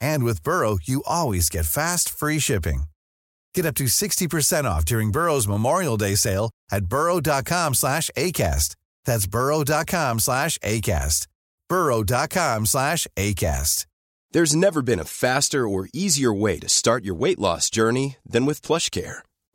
And with Burrow, you always get fast, free shipping. Get up to 60% off during Burrow's Memorial Day sale at burrow.com slash ACAST. That's burrow.com slash ACAST. burrow.com slash ACAST. There's never been a faster or easier way to start your weight loss journey than with PlushCare.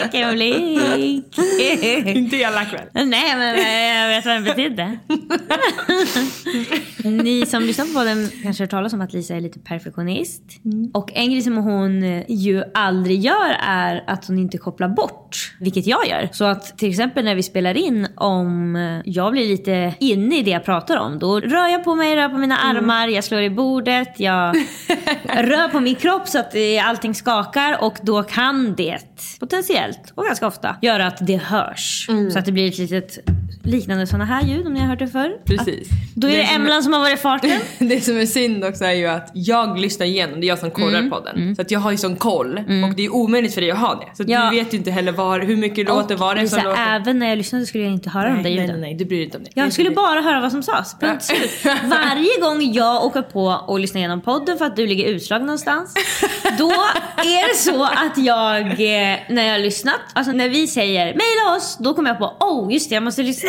Vilken blick. Inte elak väl? Nej, men jag vet vad den betydde. Ni som lyssnar på podden kanske har talas om att Lisa är lite perfektionist. Och en grej som hon ju aldrig gör är att hon inte kopplar bort, vilket jag gör. Så att till exempel när vi spelar in, om jag blir lite inne i det jag pratar om, då rör jag på mig, rör på mina armar, jag slår i bordet, jag rör på min kropp så att eh, allting skakar och då kan det potentiellt och ganska ofta göra att det hörs. Så att det blir ett litet liknande sådana här ljud om ni har hört det förr. Precis. Att, då är det, Det som- Emlan som har varit i farten. Det som är synd också är ju att jag lyssnar igenom, det är jag som kollar Mm. på den. Så att jag har ju sån koll och det är omöjligt för dig att ha det. Så Ja. du vet ju inte heller var, hur mycket låter, var det som låter. även när jag lyssnade skulle jag inte höra de där nej, nej, ljuden. nej, du bryr dig inte om det. Jag skulle bara höra vad som sades. Punkt slut. Varje gång jag åker på och lyssnar igenom podden för att du ligger utslagen någonstans. Då är det så att jag, eh, när jag har lyssnat, alltså när vi säger mejla oss, då kommer jag på, oh just det jag måste lyssna.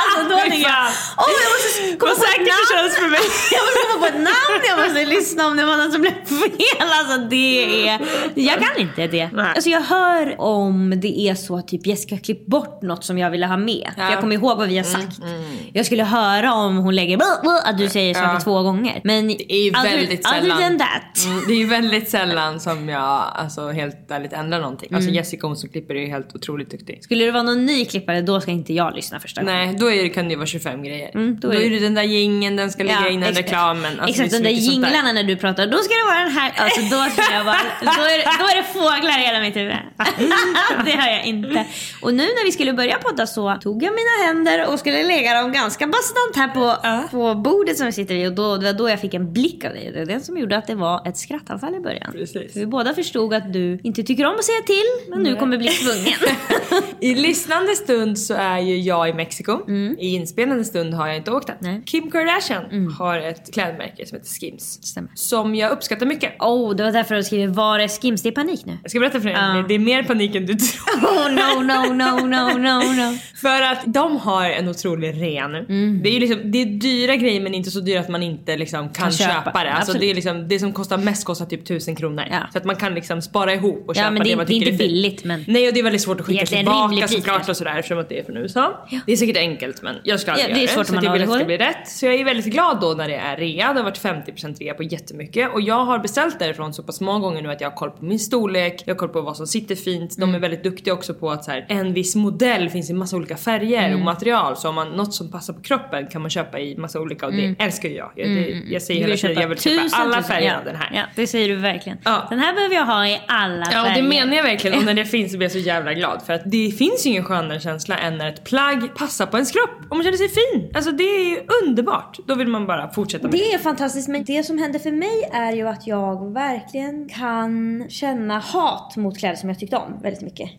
alltså då jag, fan. oh jag måste komma Vad på ett namn. känns för mig. Jag måste komma på ett namn, jag måste lyssna om det var något som blev fel. Alltså det är, jag kan inte det. Nej. Alltså jag hör om det är så att typ Jessica klippt bort något som jag ville ha med. För Ja. jag kommer ihåg vad vi har sagt. Jag skulle höra om hon lägger att du säger saker Ja. två gånger. Men Det är ju other, väldigt other sällan. than that. Mm, det är ju väldigt sällan som jag alltså, helt ärligt ändrar någonting. Mm. Alltså Jessica hon som klipper är ju helt otroligt duktig. Skulle det vara någon ny klippare då ska inte jag lyssna första gången. Nej, då är det, kan det vara 25 grejer. Mm, då då, är det- det den där jingeln, den ska ligga innan exakt. reklamen. Alltså, Exakt, de där jinglarna när du pratar, då ska det vara den här. Alltså då ska jag bara, då är, det- då är det fåglar i hela mitt huvud. det har jag inte. Och nu när vi skulle börja podda så tog jag mina händer och skulle lägga dem ganska bastant här på, på bordet som vi sitter i. Och då, det var då jag fick en blick av dig. Det var det som gjorde att det var ett skrattanfall i början. Precis. För vi båda förstod att du inte tycker om att säga till, men nu kommer bli tvungen. I lyssnande stund så är ju jag i Mexiko. I inspelande stund har jag inte åkt än. Mm. Nej. Mm. Kim Kardashian har ett klädmärke som heter Skims. Stämmer. Som jag uppskattar mycket. oh, det var därför du skrev var är Skims? Det är panik nu. Jag ska berätta för dig, Ja. det är mer panik än du tror. Oh no, no, no, no, no, no. För att de har en otrolig rea nu. Det är liksom, det är dyra grejer men inte så dyra att man inte liksom kan, Kan köpa. köpa. det. Alltså det, är liksom, det som kostar mest kostar typ 1000 kronor. Ja. Så att man kan liksom spara ihop och Ja, köpa det är- man det är tycker inte fint. billigt, men- Nej och det är väldigt svårt att skicka Det är tillbaka såklart och sådär eftersom att det är från USA. Det är säkert enkelt men jag ska aldrig Ja, det är göra svårt så om att man jag vill att det ska bli rätt. Så jag är väldigt glad då när det är rea. Det har varit 50% rea på jättemycket och jag har beställt därifrån så pass många gånger nu att jag har koll på min storlek, jag har koll på vad som sitter fint. De Mm. är väldigt duktiga också på att så här, en viss modell finns i massa olika färger Mm. och material. Så om man något som passar på kroppen kan man köpa i massa olika och det älskar ju jag. Jag, det, jag säger Mm. Hela tiden jag vill köpa tusen, alla färger ja, av den här. Ja, det säger du verkligen. Ja. Den här behöver jag ha i alla Ja och färger. det menar jag verkligen och när det finns så blir jag så jävla glad för att det finns ju ingen skönare känsla än när ett plagg passar på ens kropp och man känner sig fin. Alltså det är ju underbart. Då vill man bara fortsätta med det. Det är fantastiskt men det som händer för mig är ju att jag verkligen kan känna hat mot kläder som jag tyckte om väldigt mycket.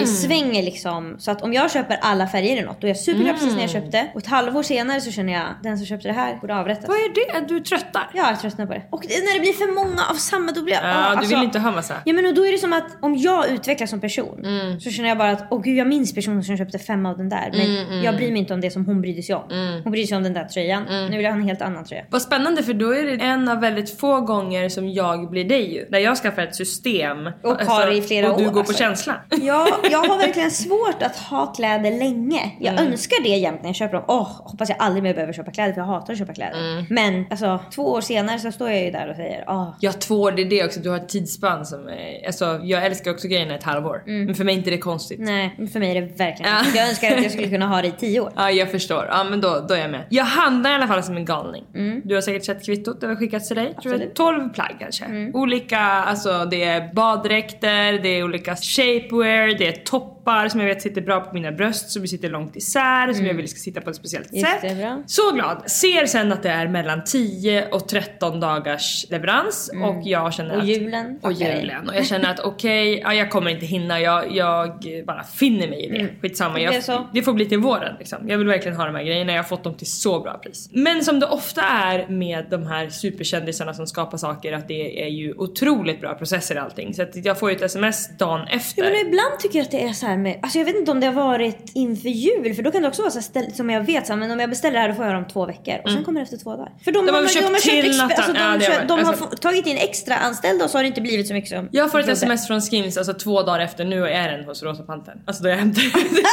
Det svänger liksom. Så att om jag köper alla färger i något då är jag superglad precis när jag köpte. Och ett halvår senare så känner jag den som köpte det här borde avrättas. Vad är det? Du tröttar? Jag har tröttnat på det. Och när det blir för många av samma då blir jag... Ja, ah, du alltså- vill inte ha massa. Ja men och då är det som att om jag utvecklas som person Mm. så känner jag bara att åh gud jag minns personen som köpte fem av den där. Men Mm, jag bryr mig inte om det som hon brydde sig om. Hon brydde sig om den där tröjan. Mm. Nu vill jag ha en helt annan tröja. Vad spännande för då är det en av väldigt få gånger som jag blir dig ju. När jag skaffar ett system. alltså, Och har i flera du år, går på alltså. känsla. Ja, jag har verkligen svårt att ha kläder länge. Jag Mm. önskar det jämt när jag köper dem. Åh, hoppas jag aldrig mer behöver köpa kläder för jag hatar att köpa kläder. Mm. Men alltså två år senare så står jag ju där och säger åh. Ja, två år det är det också. Du har ett tidsspann som är... Alltså jag älskar också grejerna ett halvår. Men för mig är inte det konstigt. Nej, för mig är det verkligen Ja. Jag önskar att jag skulle kunna ha det i tio år. Ja jag förstår. Ja men då, då är jag med. Jag handlar i alla fall som en galning. Du har säkert sett kvittot det har skickats till dig. Tror jag, Absolut. 12 plagg kanske. Olika, alltså det är baddräkter, det är olika shapewear, det är toppar som jag vet sitter bra på mina bröst som sitter långt isär, som jag vill ska sitta på ett speciellt Just sätt. det. Så glad! Ser sen att det är mellan 10 och 13 dagars leverans och jag känner Och att julen. och dig. julen. Och jag känner att okej, ja, jag kommer inte hinna. Jag, jag bara finner mig i det. Skitsamma. Det Jag, så. det får bli till våren liksom. Jag vill verkligen ha de här grejerna. Jag har fått dem till så bra pris. Men som det ofta är med de här superkändisarna som skapar saker att det är ju otroligt bra processer allting. Så att jag får ju ett sms dagen efter. Ja, men ibland tycker jag att det är så här med, alltså jag vet inte om det har varit inför jul för då kan det också vara så här som jag vet så här, men om jag beställer det här då får jag det om två veckor och sen kommer det efter två dagar. För de, Mm. De har de, köpt de har till något alltså, de. Ja, har de har Alltså- tagit in extra anställda och så har det inte blivit så mycket som Jag får ett sms från Skims alltså två dagar efter, nu är den hos Rosa Pantern. Alltså då jag hämtar den.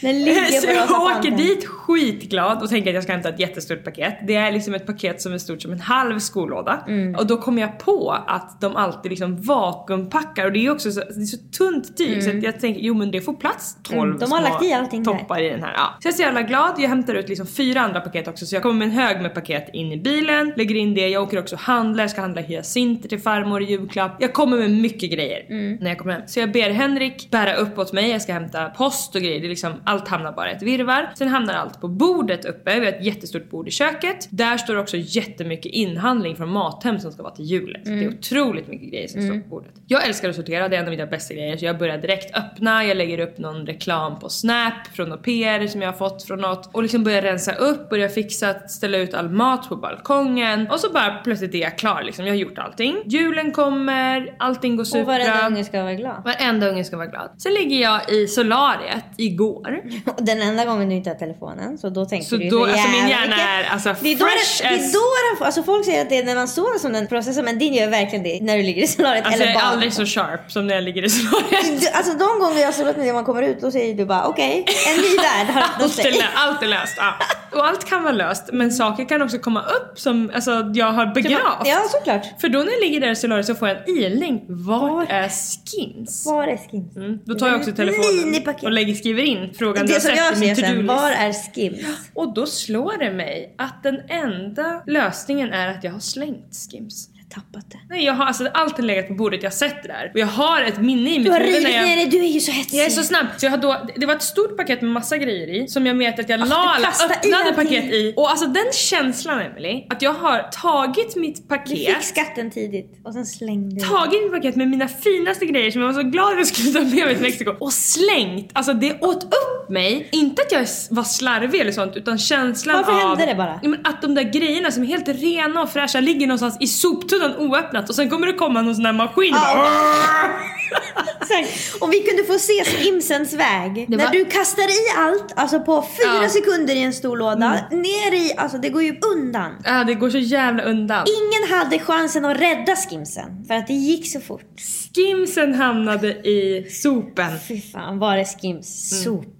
Så jag ligger Så på jag Rosa åker dit skitglad och tänker att jag ska hämta ett jättestort paket. Det är liksom ett paket som är stort som en halv skolåda. Mm. Och då kommer jag på att de alltid liksom vakuumpackar och det är också så, det är så tunt tyg så att jag tänker jo men det får plats 12 Mm, de har lagt i allting toppar i den här. Ja. Så jag är så jävla glad. Jag hämtar ut liksom fyra andra paket också så jag kommer med en hög med paket in i bilen, lägger in det. Jag åker också och handlar, jag ska handla hyacinter till farmor i julklapp. Jag kommer med mycket grejer Mm. när jag kommer hem. Så jag ber Henrik bära upp åt mig, jag ska hämta post och grejer. Det är liksom, allt hamnar bara i ett virvar. Sen hamnar allt på bordet uppe. Vi har ett jättestort bord i köket. Där står också jättemycket inhandling från Mathem som ska vara till julen. Så det är otroligt mycket grejer som står på bordet. Jag älskar att sortera, det är en av mina bästa grejer. Så jag börjar direkt öppna, jag lägger upp någon reklam på Snap från något PR som jag har fått från något. Och liksom börjar rensa upp, börjar fixa, ställa ut all mat på balkongen. Och så bara plötsligt är jag klar liksom. Jag har gjort allting. Julen kommer, allting går Och varenda unge ska vara glad. Varenda unge ska vara glad. Sen ligger jag i solariet igår. Den enda gången du inte har telefonen så då tänker Så du då, så alltså min hjärna är alltså Det är då, fresh det, det är då den, alltså folk säger att det är när man sover som den processar men din gör verkligen det när du ligger i solariet Alltså eller jag är aldrig så sharp som när jag ligger i solariet. Du- Alltså de gånger jag har solat med dig man kommer ut då säger du bara okej, en ny värld har öppnat sig. allt är löst. Ja. Och allt kan vara löst men saker kan också komma upp som alltså, jag har begravt. Ja såklart. För då när jag ligger där i solariet så får jag en ilning. Vart är skins? Var är skins? Mm. Då tar jag också telefonen och lägger, skriver in frågan du Det har som sett i min to-do-list. var är skims? Och då slår det mig att den enda lösningen är att jag har slängt skims. Tappat det. Nej jag har alltså allt har legat på bordet, jag har sett det där. Och jag har ett minne i mitt Du har huvud rivit ner det, du är ju så hetsig. Jag är så snabb. Så jag har då, det var ett stort paket med massa grejer i som jag vet att jag la du alla kastade i öppnade allting. paket i. Och alltså den känslan Emily att jag har tagit mitt Du paket fick skatten tidigt och sen slängde du. Tagit mitt paket med mina finaste grejer som jag var så glad att jag skulle ta med mig till Mexiko och slängt. Alltså det åt upp mig. Inte att jag var slarvig eller sånt utan känslan Varför av hände det bara? Att de där grejerna som är helt rena och fräscha ligger någonstans i soptunnan oöppnat och sen kommer det komma någon sån där maskin och bara. Och vi kunde få se skimsens väg. Det När var- du kastar i allt, alltså på fyra Ja. Mm. sekunder i en stor låda, ner i, alltså det går ju undan. Ja det går så jävla undan. Ingen hade chansen att rädda skimsen för att det gick så fort. Skimsen hamnade i sopen. Fy fan, var är skims Mm. soptunna?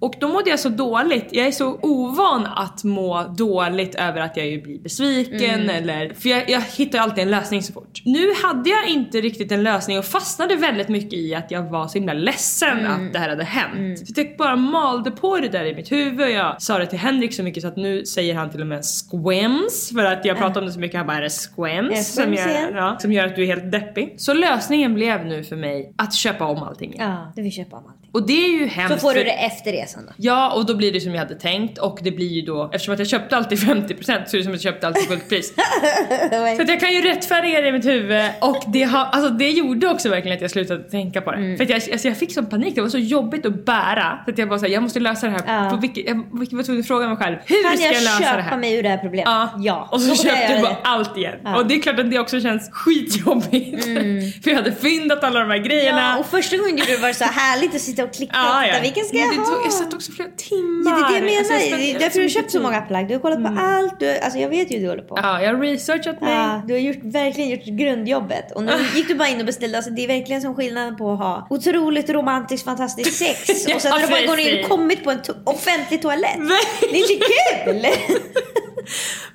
Och då mådde jag så dåligt. Jag är så ovan att må dåligt över att jag ju blir besviken eller... För jag, jag hittar ju alltid en lösning så fort. Nu hade jag inte riktigt en lösning och fastnade väldigt mycket i att jag var så himla ledsen att det här hade hänt. För jag bara malde på det där i mitt huvud. Jag sa det till Henrik så mycket så att nu säger han till och med squems för att jag pratar om det så mycket. Han bara är det squems? Som, gör, ja, som gör att du är helt deppig. Så lösningen blev nu för mig att köpa om allting. Ja, du vill köpa om allting. Och det är ju hemskt. Så får du det efter resan då. Ja, och då blir det som jag hade tänkt och det blir ju då, eftersom att jag köpte alltid 50% så är det som att jag köpte alltid fullt pris. så att jag kan ju rättfärdiga det i mitt huvud och det, har, alltså det gjorde också verkligen att jag slutade tänka på det. Mm. För att jag, alltså jag fick sån panik, det var så jobbigt att bära så att jag bara såhär, jag måste lösa det här. Ja. På vilket, jag var tvungen att fråga mig själv, hur Kan ska jag, jag lösa det köpa här? mig ur det här problemet? Ja, och så, jag köpte jag bara allt igen. Ja. Och det är klart att det också känns skitjobbigt. för jag hade fyndat alla de här grejerna. Ja, och första gången gjorde det var så härligt att sitta och klicka och Ja. Vilken ska jag det ha? tog, jag satt också flera timmar. Ja, det är det jag menar. Alltså, jag spenderade därför du har så köpt så många plagg. Du har kollat på allt. Du, alltså jag vet ju hur du håller på. Ja, jag har researchat mig. Ja, du har gjort, verkligen gjort grundjobbet. Och nu gick du bara in och beställde. Alltså det är verkligen som skillnaden på att ha otroligt romantiskt fantastiskt sex. Ja, och sen har du bara gått in och kommit på en to- offentlig toalett. Det är inte kul!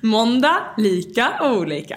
Måndag, lika olika.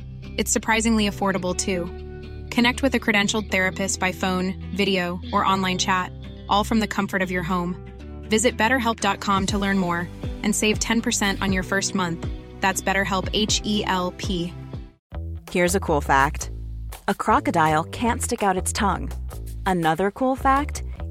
It's surprisingly affordable too. Connect with a credentialed therapist by phone, video, or online chat, all from the comfort of your home. Visit betterhelp.com to learn more and save 10% on your first month. That's BetterHelp H E L P. Here's a cool fact a crocodile can't stick out its tongue. Another cool fact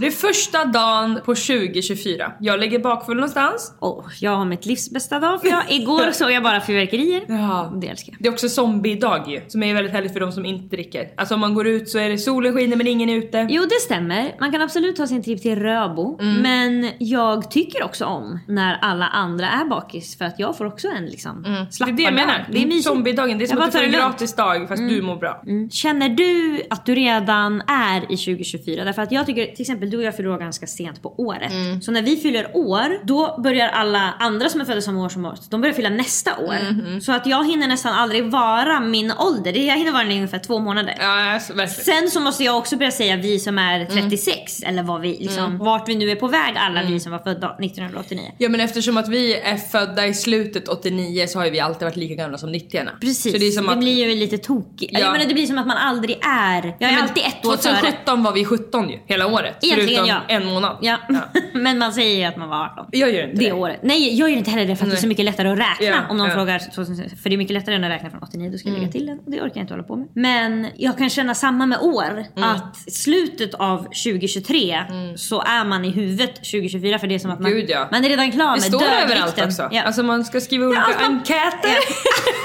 Det är första dagen på 2024. Jag ligger bakfull någonstans. Åh, jag har mitt livs bästa dag för jag, igår såg jag bara fyrverkerier. Ja. Det älskar jag. Det är också zombiedag ju, som är väldigt härligt för de som inte dricker. Alltså om man går ut så är det solen skiner men ingen är ute. Jo det stämmer, man kan absolut ta sin trip till Röbo. Mm. Men jag tycker också om när alla andra är bakis för att jag får också en liksom Mm. Det slappad är det jag dag. menar. Det är mysigt. Zombiedagen, det är som att du får en det gratis dag fast du mår bra. Mm. Känner du att du redan är i 2024? Därför att jag tycker till exempel du och jag fyller år ganska sent på året. Mm. Så när vi fyller år, då börjar alla andra som är födda samma år som oss, de börjar fylla nästa år. Mm-hmm. Så att jag hinner nästan aldrig vara min ålder. Det- Jag hinner vara i ungefär två månader. Ja, alltså. Sen så måste jag också börja säga vi som är Mm. 36 eller vad vi, liksom, vart vi nu är på väg alla vi som var födda 1989. Ja men eftersom att vi är födda i slutet 89 så har ju vi alltid varit lika gamla som 90 Precis, Så det är som att... blir ju lite tokigt. Ja. Jag menar, det blir som att man aldrig är, jag är Men alltid ett år före. 2017 var vi 17 ju, hela året. Egentligen förutom ja. en månad. Ja. men man säger ju att man var 18. Jag gör inte Det det. året. Nej jag gör inte heller det för att det är så Nej. mycket lättare att räkna. Ja, om någon ja. frågar, 2000 för det är mycket lättare än att räkna från 89, då ska jag Mm. lägga till den. Och det orkar jag inte hålla på med. Men jag kan känna samma med år. Mm. Att slutet av 2023 så är man i huvudet 2024 för det är som att man, Gud, ja. man är redan klar Det med står dödvikten. överallt också. Ja. Alltså man ska skriva olika man- enkäter.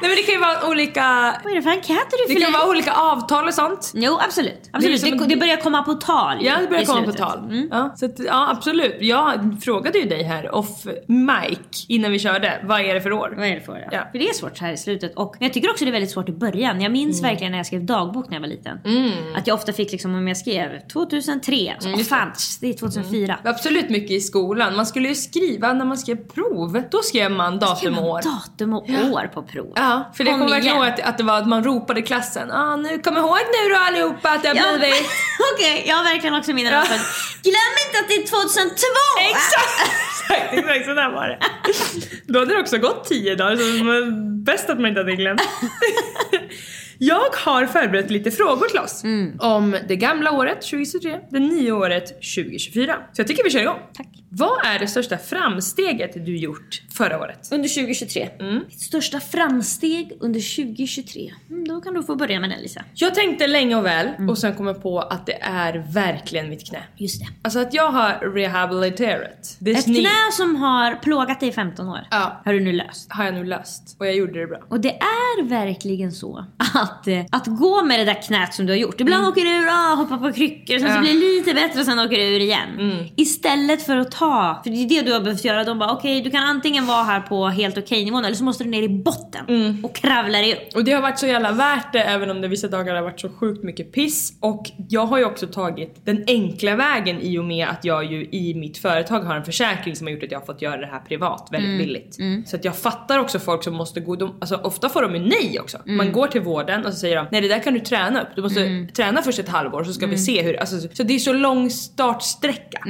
Nej men det kan ju vara olika... Vad är det för enkäter du Det fyller kan i? vara olika avtal och sånt. Jo absolut. absolut. Det är Det, det, en- börjar komma på tal Ja, det börjar komma på tal. Mm. Ja, så att, ja, absolut. Jag frågade ju dig här off mic innan vi körde. Vad är det för år? Vad är det för? Ja. Ja. För det är svårt så här i slutet. Och jag tycker också det är väldigt svårt i början. Jag minns Mm. verkligen när jag skrev dagbok när jag var liten. Att jag ofta fick liksom om jag skrev 2003, så, Mm, fan det är 2004. Det var Absolut mycket i skolan. Man skulle ju skriva när man skrev prov. Då skrev man datum och år. datum och år på prov. Ja, Ja, för det Kom kommer verkligen igen. ihåg att, att det var att man ropade i klassen. Ah, nu, kom ihåg nu då allihopa att det har Ja, blivit... Okej, jag har verkligen också mina ja. Glöm inte att det är 2002! Exakt! Exakt, exakt så där var det. Då hade det också gått tio dagar så det var bäst att man inte hade glömt. Jag har förberett lite frågor till oss. Om det gamla året 2023, det nya året 2024. Så jag tycker vi kör igång. Tack. Vad är det största framsteget du gjort förra året? Under 2023. Ditt största framsteg under 2023. Mm, då kan du få börja med den Lisa. Jag tänkte länge och väl och sen kom jag på att det är verkligen mitt knä. Just det. Alltså att jag har rehabiliterat. This Ett knee knä som har plågat dig i 15 år Ja. har du nu löst. har jag nu löst och jag gjorde det bra. Och det är verkligen så att, eh, att gå med det där knät som du har gjort. Ibland åker du ur, ah, hoppar på kryckor, sen så Ja. blir det lite bättre och sen åker du ur igen. Istället för att ta, för det är det du har behövt göra. De bara okej du kan antingen vara här på helt okej nivån eller så måste du ner i botten och kravla dig upp. Och det har varit så jävla värt det även om det vissa dagar har varit så sjukt mycket piss. Och jag har ju också tagit den enkla vägen i och med att jag ju i mitt företag har en försäkring som har gjort att jag har fått göra det här privat väldigt billigt. Så att jag fattar också folk som måste gå, de, alltså ofta får de ju nej också. Man går till vården och så säger de nej det där kan du träna upp. Du måste träna först ett halvår så ska vi se hur, alltså, så det är så lång startsträcka.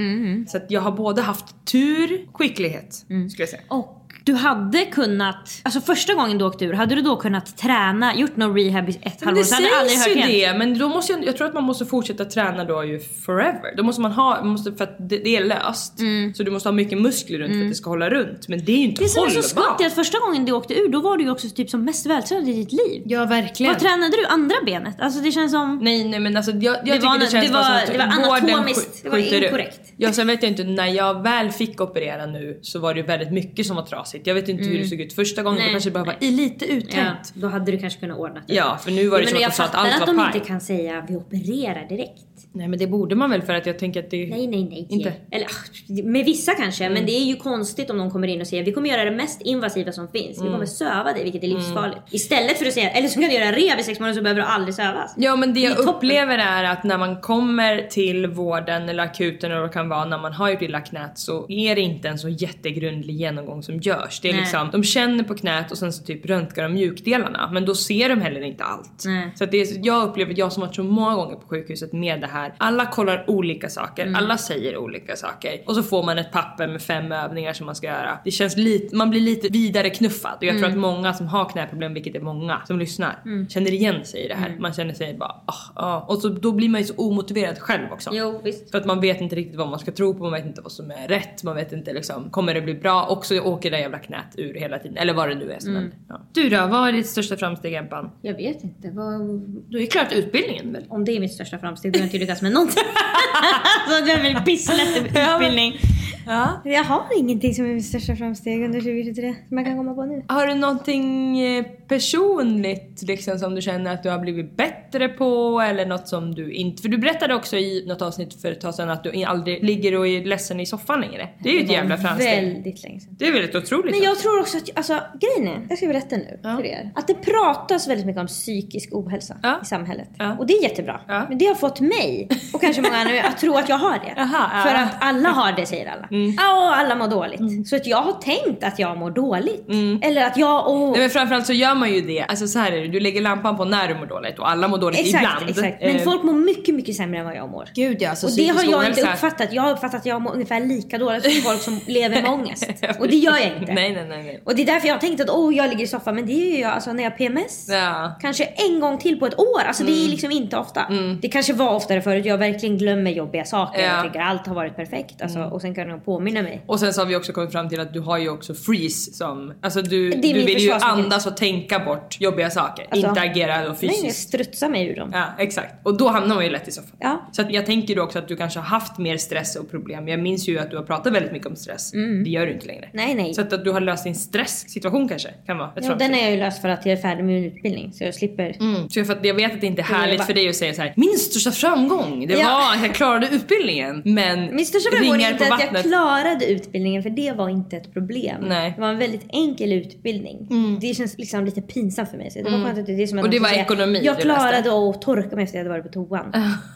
Så att jag har både haft tur och skicklighet skulle jag säga. Och du hade kunnat, alltså första gången du åkte ur, hade du då kunnat träna, gjort någon rehab i ett halvår det du aldrig sägs hört ju igen. det, men då måste jag, jag tror att man måste fortsätta träna då ju forever. Då måste man ha, man måste, för att det, det är löst. Så du måste ha mycket muskler runt för att det ska hålla runt. Men det är ju inte Det som är hållbart. så skumt är att första gången du åkte ur, då var du ju också typ som mest vältränad i ditt liv. Ja verkligen. Vad tränade du? Andra benet? Alltså det känns som... Nej nej men alltså jag, jag Det tycker var- det känns det var- som att det var anatomiskt. sk- Det var inkorrekt. Ja sen vet jag inte, när jag väl fick operera nu så var det ju väldigt mycket som var trasigt. Jag vet inte hur det såg ut första gången, Mm. Nej, då kanske det bara var lite Ja, uttänkt. då hade du kanske kunnat ordna det. Ja, för nu var det Ja, som men att jag de sa att fattar allt att var de paj. inte kan säga vi opererar direkt. Nej men det borde man väl för att jag tänker att det... Nej, nej, nej. Inte? Eller ah, med vissa kanske, men det är ju konstigt om de kommer in och säger vi kommer göra det mest invasiva som finns. Vi kommer söva dig, vilket är livsfarligt. Istället för att säga, eller så kan du göra rehab i sex månader så behöver du aldrig sövas. Ja men det är jag toppen. upplever är att när man kommer till vården eller akuten eller vad det kan vara när man har gjort illa knät så är det inte en så jättegrundlig genomgång som görs. Det är Nej. liksom, de känner på knät och sen så typ röntgar de mjukdelarna men då ser de heller inte allt. Nej. Så att det är, jag upplever, jag som varit så många gånger på sjukhuset med det här, alla kollar olika saker, Mm. alla säger olika saker och så får man ett papper med fem övningar som man ska göra. Det känns lite, man blir lite vidare knuffad och jag Mm. tror att många som har knäproblem, vilket är många som lyssnar, känner igen sig i det här. Mm. Man känner sig bara ah, ah. och så då blir man ju så omotiverad själv också. Jo, visst. För att man vet inte riktigt vad man ska tro på, man vet inte vad som är rätt, man vet inte liksom, kommer det bli bra? Och så åker det jävla knät ur hela tiden, eller vad det nu är som Mm. Ja. Du då, vad är ditt största framsteg Empan? Jag vet inte. Vad... Du ju klart utbildningen väl? Om det är mitt största framsteg, då jag inte lyckats med någonting. så det är väl pisslätt utbildning. Ja. Jag har ingenting som är mitt största framsteg under 2023 som jag kan komma på nu. Har du någonting eh, personligt liksom som du känner att du har blivit bättre på eller något som du inte... För du berättade också i något avsnitt för ett tag sedan att du aldrig ligger och är ledsen i soffan längre. Det är ju ett jävla framsteg. Väldigt länge sedan. Det är väl ett otroligt Men jag tror också att, alltså grejen är, jag ska berätta nu Ja. för er. Att det pratas väldigt mycket om psykisk ohälsa Ja. i samhället. Ja. Och det är jättebra. Men det har fått mig, och kanske många andra, att tro att jag har det. Jaha, ja. För att alla har det säger alla. Ja, och alla mår dåligt. Så att jag har tänkt att jag mår dåligt. Eller att jag, åh. Nej men framförallt så gör man ju det, alltså så här är det, du lägger lampan på när du mår dåligt och alla mår dåligt Exakt, ibland. exakt. Men Eh, folk mår mycket, mycket sämre än vad jag mår. Gud ja, alltså och det har jag inte ohälsa- uppfattat. Jag har uppfattat att jag mår ungefär lika dåligt som folk som lever med ångest. Och det gör jag inte. Nej nej nej. nej. Och det är därför jag har tänkt att åh, jag ligger i soffan. Men det är ju jag alltså, när jag har PMS. Ja. Kanske en gång till på ett år. Alltså det är Mm. liksom inte ofta. Det kanske var oftare förut. Jag verkligen glömmer jobbiga saker. Ja. Mm. Jag tänker allt har varit perfekt. Alltså, Och sen kan de påminna mig. Och sen så har vi också kommit fram till att du har ju också freeze som, alltså du, du vill ju andas och tänka bort jobbiga saker, Alltså, inte agera då Nej, jag fysiskt. strutsar mig ur dem. Ja exakt, och då hamnar man ju lätt i soffan. Ja. Så jag tänker då också att du kanske har haft mer stress och problem. Jag minns ju att du har pratat väldigt mycket om stress. Det gör du inte längre. Nej, nej. Så att, att du har löst din stresssituation kanske kan vara ett Ja, den är jag ju löst för att jag är färdig med min utbildning. Så jag slipper. Mm. Så för att jag vet att det inte är jag härligt bara- för dig att säga så här: min största framgång det Ja. var att jag klarade utbildningen. Men Min största framgång är ringar inte på att jag vattnet klarade utbildningen för det var inte ett problem. Nej. Mm. Det var en väldigt enkel utbildning. Det känns liksom lite pinsamt för mig. Så det var skönt att det är det som jag Och det var säga. ekonomi Jag klarade att torka mig efter jag hade varit på toan.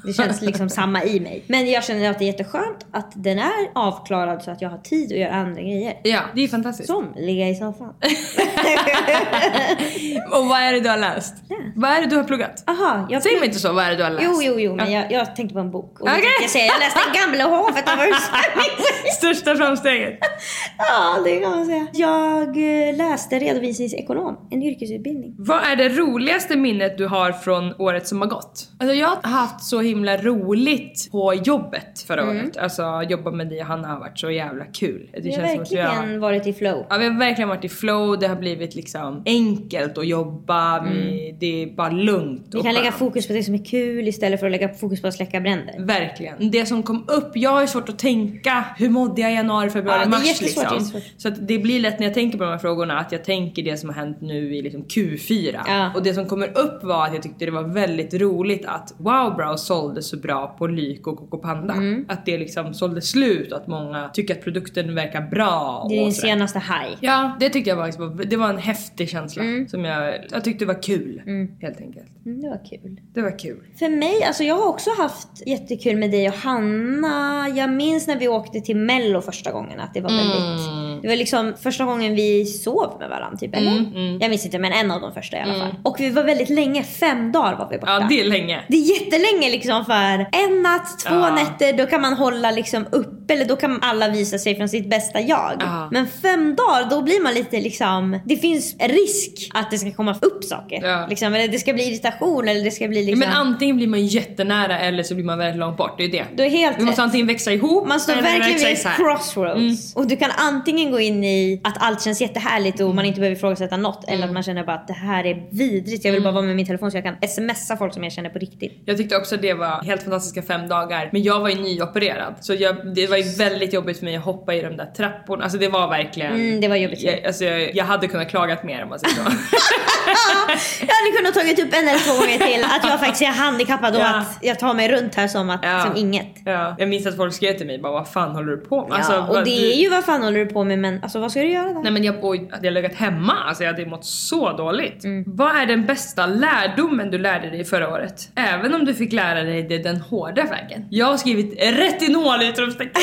Det känns liksom samma i mig. Men jag känner att det är jätteskönt att den är avklarad så att jag har tid att göra andra grejer. Ja, det är fantastiskt. Som ligga i soffan. Och vad är det du har läst? Vad är det du har pluggat? Aha, jag Säg mig inte så, vad är det du har läst? Jo, jo, jo, men Ja. jag, jag tänkte på en bok. Och Okej. okay. jag, säga, jag läste en gamla hovet av Största framsteget. Ja, det kan man säga. Jag eh, läste redovisningsekonom, en yrkesutbildning. Vad är det roligaste minnet du har från året som har gått? Alltså jag har haft så himla roligt på jobbet förra Mm. året. Alltså jobba med dig och Hanna har varit så jävla kul. Det Vi har känns som att vi verkligen har... varit i flow. Ja, vi har verkligen varit i flow, det har blivit liksom enkelt att jobba, vi, det är bara lugnt Mm. Vi kan lägga skönt. fokus på det som är kul istället för att lägga fokus på att släcka bränder. Verkligen. Det som kom upp, jag har svårt att tänka hur mådde jag i januari, februari, Ja, mars liksom. Så det blir lätt när jag tänker på de här frågorna att jag tänker det som har hänt nu i liksom Q4. Ja. Och det som kommer upp var att jag tyckte det var väldigt roligt att Wow Brow sålde så bra på Lyko och Coco Panda. Mm. Att det liksom sålde slut och att många tycker att produkten verkar bra. Det är din senaste high. Ja, det tyckte jag var, det var en häftig känsla som jag, jag tyckte var kul. Helt enkelt. Mm, det var kul. Det var kul. För mig, alltså jag har också haft jättekul med dig och Hanna. Jag minns när vi åkte till mello första gången att det var väldigt... Det var liksom första gången vi sov med varandra typ, eller? Jag minns inte men en av de första i alla fall. Och vi var väldigt länge, fem dagar var vi borta. Ja, det är länge. Det är jättelänge liksom för en natt, två Ja. nätter, då kan man hålla liksom upp eller då kan alla visa sig från sitt bästa jag. Ja. Men fem dagar, då blir man lite liksom, det finns risk att det ska komma upp saker. Ja. Liksom, eller det ska bli irritation eller det ska bli Ja, liksom... men antingen blir man jättenära eller så blir man väldigt långt bort. Det är det. Du är helt Vi måste rätt. antingen växa ihop Man står verkligen vid isär. crossroads. Och du kan antingen gå in i att allt känns jättehärligt och Mm. man inte behöver ifrågasätta något. Eller att man känner bara att det här är vidrigt. Jag Mm. vill bara vara med min telefon så jag kan smsa folk som jag känner på riktigt. Jag tyckte också det var helt fantastiska fem dagar. Men jag var ju nyopererad. Så jag, det var ju väldigt jobbigt för mig att hoppa i de där trapporna. Alltså det var verkligen... Mm, det var jobbigt. Jag, alltså, jag, jag hade kunnat klagat mer om man säger så. Jag hade kunnat tagit upp en eller två gånger till att jag faktiskt är handikappad och Ja. att jag tar mig runt här som att Ja. som inget. ja. Jag minns att folk skrev till mig bara vad fan håller du på med? Ja, Alltså, och vad- det du- är ju vad fan håller du på med men alltså vad ska du göra då? Nej men jag, hade jag legat hemma, alltså jag hade mått så dåligt. Mm. Vad är den bästa lärdomen du lärde dig förra året? Även om du fick lära dig det den hårda vägen. Jag har skrivit retinol i utropstecken.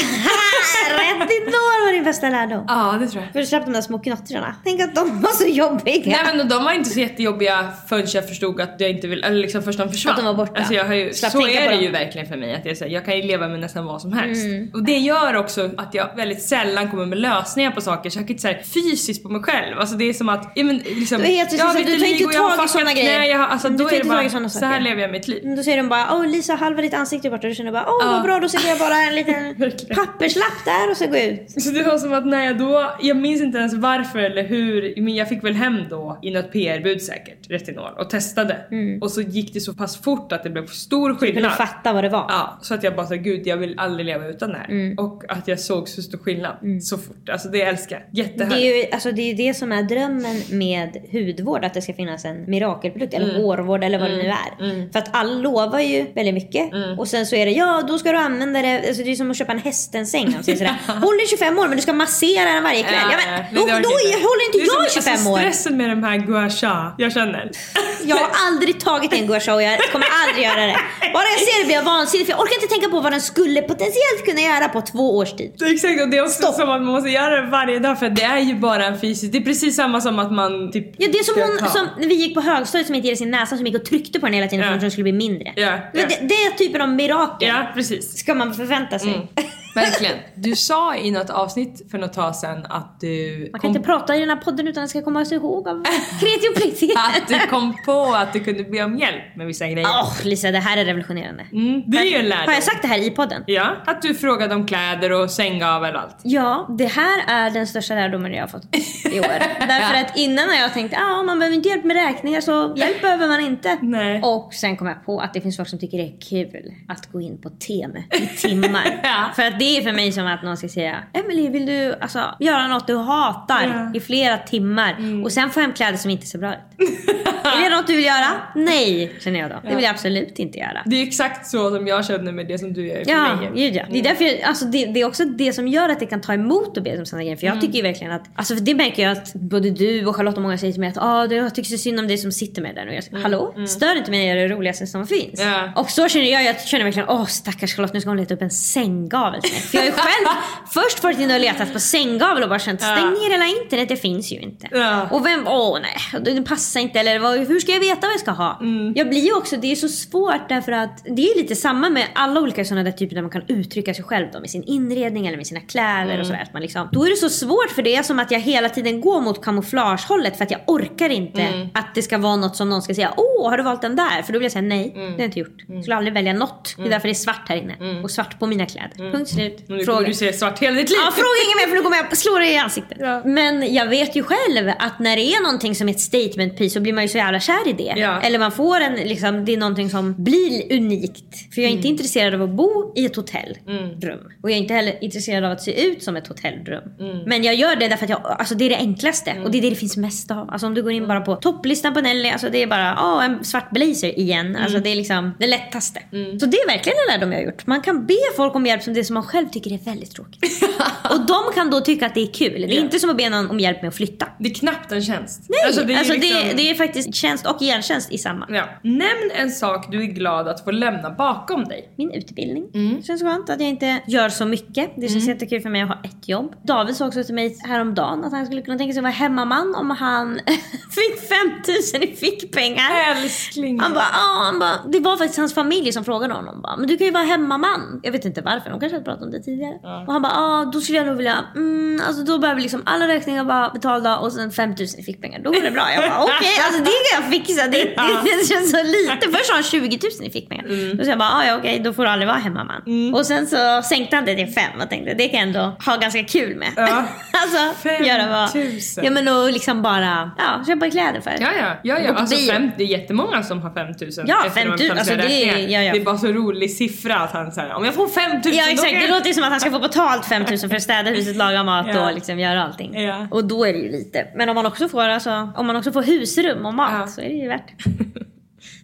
Retinol var din bästa lärdom. Ja det tror jag. För du släppte de där små knottrarna. Tänk att de var så jobbiga. Nej men de var inte så jättejobbiga förrän jag förstod att jag inte vill, eller liksom först de försvann. Att de var borta. Alltså jag har ju, Slapp så är det dem. ju verkligen för mig. Att jag, säger, jag kan ju leva med nästan vad som helst. Mm. Och det gör också att jag väldigt sällan kommer med lösningar på saker. Så jag kan inte säga fysiskt på mig själv. Alltså det är som att, ja, men, liksom, Du är helt jag har du tar inte tag i knä, grejer. Jag har, alltså, Du då är det i bara, så här lever jag mitt liv. Då säger de bara åh Lisa halva ditt ansikte är borta. Du känner bara åh vad bra då sätter jag bara en liten. papperslapp där och så jag ut. Så det var som att när jag då, jag minns inte ens varför eller hur, men jag fick väl hem då i något PR-bud säkert, retinol, och testade. Och så gick det så pass fort att det blev stor Du kunde skillnad. fatta vad det var. Ja, så att jag bara sa gud jag vill aldrig leva utan det här. Mm. Och att jag såg så stor skillnad så fort. Alltså det älskar jag. Det Jättehärligt. är, ju, alltså det är det som är drömmen med hudvård, att det ska finnas en mirakelprodukt eller Mm. hårvård eller vad det nu är. För att alla lovar ju väldigt mycket Mm. och sen så är det ja då ska du använda det, alltså det är som att köpa en hästensäng. De säger sådär, håll i 25 år men du ska massera den varje kväll. Ja, men, då, då inte. håller inte jag som- 25 alltså, år. Stressen med de här gua sha jag känner. Jag har aldrig tagit en gua sha och jag kommer aldrig göra det. Bara jag ser det blir jag vansinnig för jag orkar inte tänka på vad den skulle potentiellt kunna göra på två års tid. Exakt och det är också Stopp. som att man måste göra det varje dag för det är ju bara en fysisk, det är precis samma som att man typ Ja det är som hon som när vi gick på högstadiet som inte gillade sin näsa som gick och tryckte på den hela tiden för Ja. att den skulle bli mindre. Ja, ja. det, det är typen av mirakel. Ja precis. Ska man förvänta sig. Mm. Verkligen. Du sa i något avsnitt för något tag sedan att du Man kan inte prata i den här podden utan att ska komma sig ihåg av kreativitet. att du kom på att du kunde be om hjälp med vissa grejer. Åh Lisa, det här är revolutionerande. Mm, det är ju en lärdom. Har jag sagt det här i podden? Ja, att du frågade om kläder och sänggavel och allt. Ja, det här är den största lärdomen jag har fått i år. Därför att innan har jag tänkt att ah, man behöver inte hjälp med räkningar så hjälp behöver man inte. Nej. Och sen kom jag på att det finns folk som tycker det är kul att gå in på Temu i timmar. Ja. För att det är för mig som att någon ska säga Emily vill du alltså, göra något du hatar Ja. i flera timmar och sen få hem kläder som inte ser bra ut. Är det något du vill göra? Nej, känner jag då. Det vill jag absolut inte göra. Det är exakt så som jag känner med det som du gör för Ja, mig. ja. Det är, därför jag, alltså det, det är också det som gör att det kan ta emot att be om sådana grejer. För jag tycker ju verkligen att, alltså för det märker jag att både du och Charlotte och många säger till mig att ah, det- jag tycker så synd om dig som sitter med den. Och jag säger, hallå? Stör inte mig när jag gör det roligaste som finns. Ja. Och så känner jag, jag känner verkligen, åh stackars Charlotte nu ska hon leta upp en sänggavel För jag har ju själv först varit inne och letat på sänggavel och bara känt, stäng ner hela internet, det finns ju inte. Ja. Och vem, åh nej, det passar inte eller vad, hur ska jag veta vad jag ska ha? Mm. Jag blir ju också, det är så svårt därför att det är lite samma med alla olika sådana där typer där man kan uttrycka sig själv då, med sin inredning eller med sina kläder Mm. och sådär. Att man liksom, då är det så svårt för det är som att jag hela tiden går mot kamouflagehållet för att jag orkar inte Mm. att det ska vara något som någon ska säga åh har du valt den där? För då vill jag säga nej, Mm. det har jag inte gjort. Jag skulle aldrig välja något. Det är därför det är svart här inne och svart på mina kläder. Punkt slut. Mm. Nu Fråga. kommer du se svart hela ditt liv. Ja, fråga inget mer för nu kommer jag slå dig i ansiktet. Ja. Men jag vet ju själv att när det är någonting som är ett statement piece så blir man ju så jävla kär i det. Ja. Eller man får en, liksom, det är någonting som blir unikt. För jag är Mm. inte intresserad av att bo i ett hotellrum. Och jag är inte heller intresserad av att se ut som ett hotellrum. Mm. Men jag gör det därför att jag, alltså det är det enklaste. Och det är det det finns mest av. Alltså om du går in bara på topplistan på Nelly, alltså det är bara åh, en svart blazer igen. Alltså Mm. det är liksom det lättaste. Så det är verkligen en lärdom jag har gjort. Man kan be folk om hjälp som det som man själv tycker är väldigt tråkigt. och de kan då tycka att det är kul. Det är Ja. inte som att be någon om hjälp med att flytta. Det är knappt en tjänst. Nej, alltså, det, är ju liksom- det, är faktiskt tjänst och gentjänst i samma. Ja. Nämn en sak du är glad att få lämna bakom dig. Min utbildning. Det känns skönt att jag inte gör så mycket. Det känns jättekul för mig att ha ett jobb. David sa också till mig häromdagen att han skulle kunna tänka sig att vara hemmaman om han fick 5000 i fickpengar. Älskling. Han bara, han bara, det var faktiskt hans familj som frågade honom. Bara, men du kan ju vara hemmaman. Jag vet inte varför, de kanske hade pratat om det tidigare. Och han bara, ja då skulle jag nog vilja, mm, alltså då behöver liksom alla räkningar vara betalda och sen 5000 i fickpengar. Då går det bra. Jag bara, okej, alltså det kan jag fixa. Det, det, det känns så lite. Först sa han 20 000 i fickpengar. Då sa jag bara, "Ah, ja okej, då får du aldrig vara hemmaman. Och sen så sänkte han det till 5 och tänkte, det kan jag ändå ha ganska kul med. Ja. alltså, 5 göra vad, 000. ja men och liksom bara, ja, köpa kläder för. Ja, ja. ja, ja. Alltså fem, det är jättemånga som har 5000 Ja, efter de har 5 000, betalat alltså sina det är- ja, ja. Det är bara så rolig siffra att han säger om jag får 5000 Ja då kan jag... låter ju som att han ska få betalt 5000 för att städa huset, laga mat Ja. och liksom göra allting. Ja. Och då är det ju lite. Men om man också får, alltså, om man också får husrum och mat Ja. så är det ju värt det.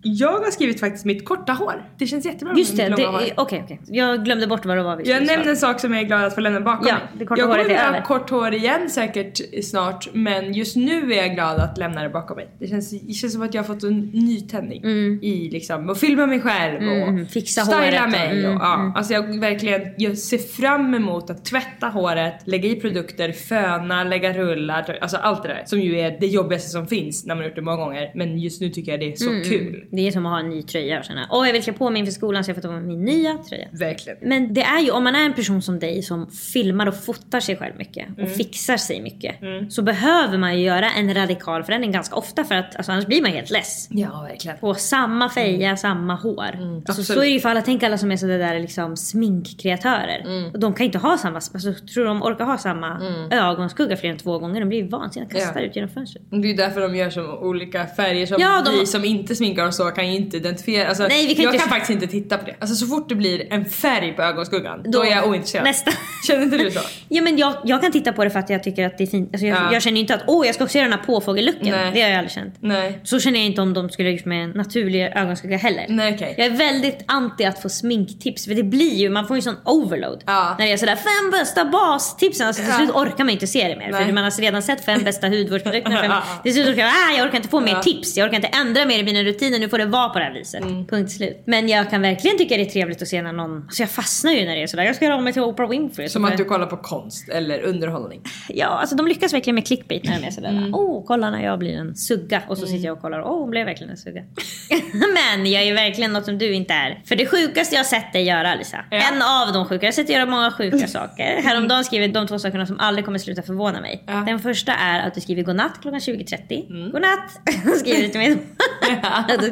Jag har skrivit faktiskt mitt korta hår. Det känns jättebra Just det, okej okej. Jag glömde bort vad det var vi Jag nämnde en sak som jag är glad att få lämna bakom Ja, mig. jag kommer vilja ha kort hår igen säkert snart men just nu är jag glad att lämna det bakom mig. Det känns, det känns som att jag har fått en nytändning i liksom att filma mig själv och Mm, fixa styla håret och- mig. mm, och, ja. Alltså jag verkligen jag ser fram emot att tvätta håret, lägga i produkter, föna, lägga rullar, alltså allt det där som ju är det jobbigaste som finns när man har gjort det många gånger. Men just nu tycker jag det är Mm, så kul. Det är som att ha en ny tröja och känna åh jag vill klä på mig inför skolan så jag får ta på mig min nya tröja. Verkligen. Men det är ju, om man är en person som dig som filmar och fotar sig själv mycket och Mm. fixar sig mycket. Så behöver man ju göra en radikal förändring ganska ofta för att alltså, annars blir man helt less. Ja, verkligen. På samma feja, samma hår. alltså, så är det ju för alla, tänk alla som är sådär där liksom sminkkreatörer. Och de kan inte ha samma, alltså, tror de orkar ha samma ögonskugga fler än två gånger? De blir ju vansinniga, kastar Ja. ut genom fönstret. Det är ju därför de gör som olika färger som Ja, de- vi som inte sminkar och så kan ju inte identifiera. Alltså, Nej, vi kan jag inte- kan faktiskt inte titta på det. Alltså så fort det blir en färg på ögonskuggan, då, är jag ointresserad. Nästa. Känner inte du så? Ja men jag, jag kan titta på det för att jag tycker att det är fint. Alltså, jag, Ja. jag känner inte att åh jag ska också göra den här påfågellucken. Det har jag aldrig känt. Nej. Så känner jag inte om de skulle gjort med en naturlig ögonskugga heller. Nej okej. Jag är väldigt anti att få sminktips för det blir ju, man får ju sån overload. Ja. När det är sådär fem bästa bastipsen. Alltså till slut orkar man inte se det mer. Nej. För man har redan sett fem bästa. Fem, Ja. till slut orkar jag, ah, jag orkar inte få mer tips. Jag orkar inte ändra mer i mina rutiner. Nu får det vara på det här viset. Mm. Punkt slut. Men jag kan verkligen tycka det är trevligt att se när någon, alltså jag fastnar ju när det är sådär. Jag ska göra om mig till Oprah Winfrey. Som att du kollar på konst eller underhållning. Ja, alltså de lyckas verkligen med clickbait när de är sådär. Mm. Åh, oh, kolla när jag blir en sugga. Och så sitter jag och kollar. Åh, oh, hon blev verkligen en sugga. Men jag är verkligen något som du inte är. För det sjukaste jag har sett dig göra Alisa. Ja. En av de sjuka. Jag har sett dig göra många sjuka saker. Häromdagen skrev jag de två sakerna som aldrig kommer sluta förvåna mig. Ja. Mm. Den första är att du skriver godnatt klockan 20.30. Godnatt! skriver du till mig.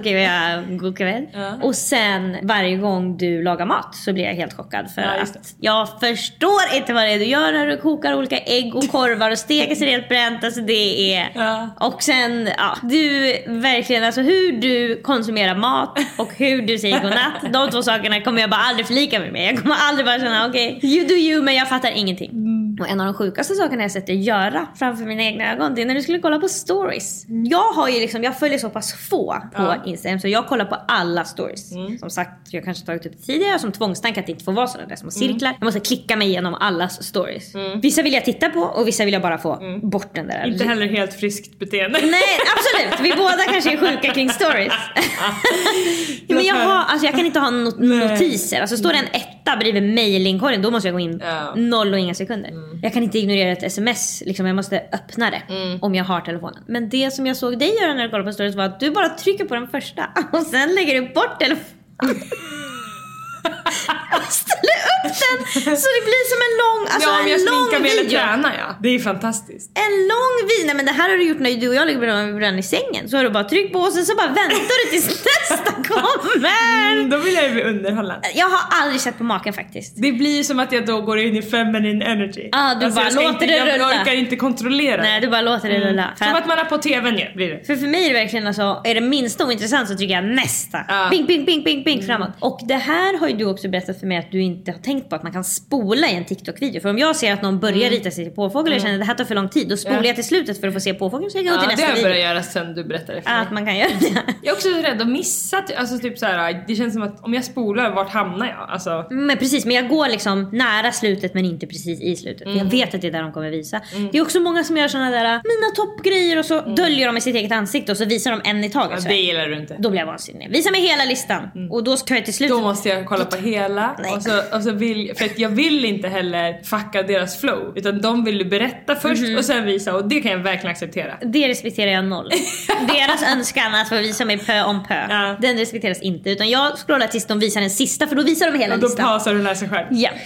Skriver jag god kväll. Ja. Och sen varje gång du lagar mat så blir jag helt chockad. För Ja, att jag förstår inte vad det är du gör när du kokar olika ägg och korvar och steker sig helt bränt. Alltså det är... Ja. Och sen, ja, du verkligen, alltså hur du konsumerar mat och hur du säger godnatt. De två sakerna kommer jag bara aldrig förlika mig med. Jag kommer aldrig bara känna okej, you do you men jag fattar ingenting. Och en av de sjukaste sakerna jag sett dig göra framför mina egna ögon, det är när du skulle kolla på stories. Jag har ju liksom, jag följer så pass få på Ja. Instagram så jag kollar på alla stories. Som sagt, jag kanske tagit upp tidigare som tvångstanke att det inte får vara sådana där små cirklar. Jag måste klicka mig igenom allas stories. Vissa vill jag titta på och vissa vill jag bara få bort den där. Inte heller helt friskt beteende. Nej absolut, vi båda kanske är sjuka kring stories. men jag, har, alltså, jag kan inte ha not- notiser. Alltså, står det en etta bredvid mejlinkorgen då måste jag gå in noll och inga sekunder. Jag kan inte ignorera ett sms, liksom, jag måste öppna det om jag har telefonen. Men det som jag såg dig göra när du kollade på stories var att du bara trycker på den första och sen lägger du bort telefonen. och ställer upp den så det blir som en lång, alltså ja, jag en lång video. tränar ja. Det är fantastiskt. En lång video, nej men det här har du gjort när du och jag ligger bredvid i sängen. Så har du bara tryckt på och sen så bara väntar du tills nästa kommer. Mm, då vill jag ju bli underhållen. Jag har aldrig sett på maken faktiskt. Det blir som att jag då går in i feminine energy. Ah, du bara jag ska låter inte, det jag rulla. orkar inte kontrollera Nej du bara låter det rulla. För, Som att, att man är på tvn ju, blir det. för, för mig är det verkligen alltså, är det minsta ointressant så trycker jag nästa. Ja. Ping, ping, ping, ping, ping framåt. Och det här har ju du också berättat för mig att du inte har tänkt på att man kan spola i en TikTok-video. För om jag ser att någon börjar rita sig till påfågel och känner att det här tar för lång tid, då spolar Ja. jag till slutet för att få se påfågeln så jag går Ja, till det nästa har jag video. börjat göra sen du berättade för mig. Att man kan göra det. Jag är också rädd att missa, alltså typ så här, det känns som att om jag spolar, vart hamnar jag? Alltså, Men precis, men jag går liksom nära slutet men inte precis i slutet. Mm. jag vet att det är där de kommer visa. Det är också många som gör såna där mina toppgrejer och så döljer de med sitt eget ansikte och så visar de en i taget. Mm. ja, det gillar du inte. Då blir jag vansinnig. Visa mig hela listan. Och då tar jag till slut. Då måste jag kolla på hela Nej. och så, och så vill, för att jag vill inte heller fucka deras flow utan de vill berätta först Mhm. och sen visa och det kan jag verkligen acceptera. Det respekterar jag noll. Deras önskan att få visa mig pö om pö. Ja. Den respekteras inte. Utan jag scrollar tills de visar den sista för då visar de hela Och då listan. pausar du och läser själv. Ja.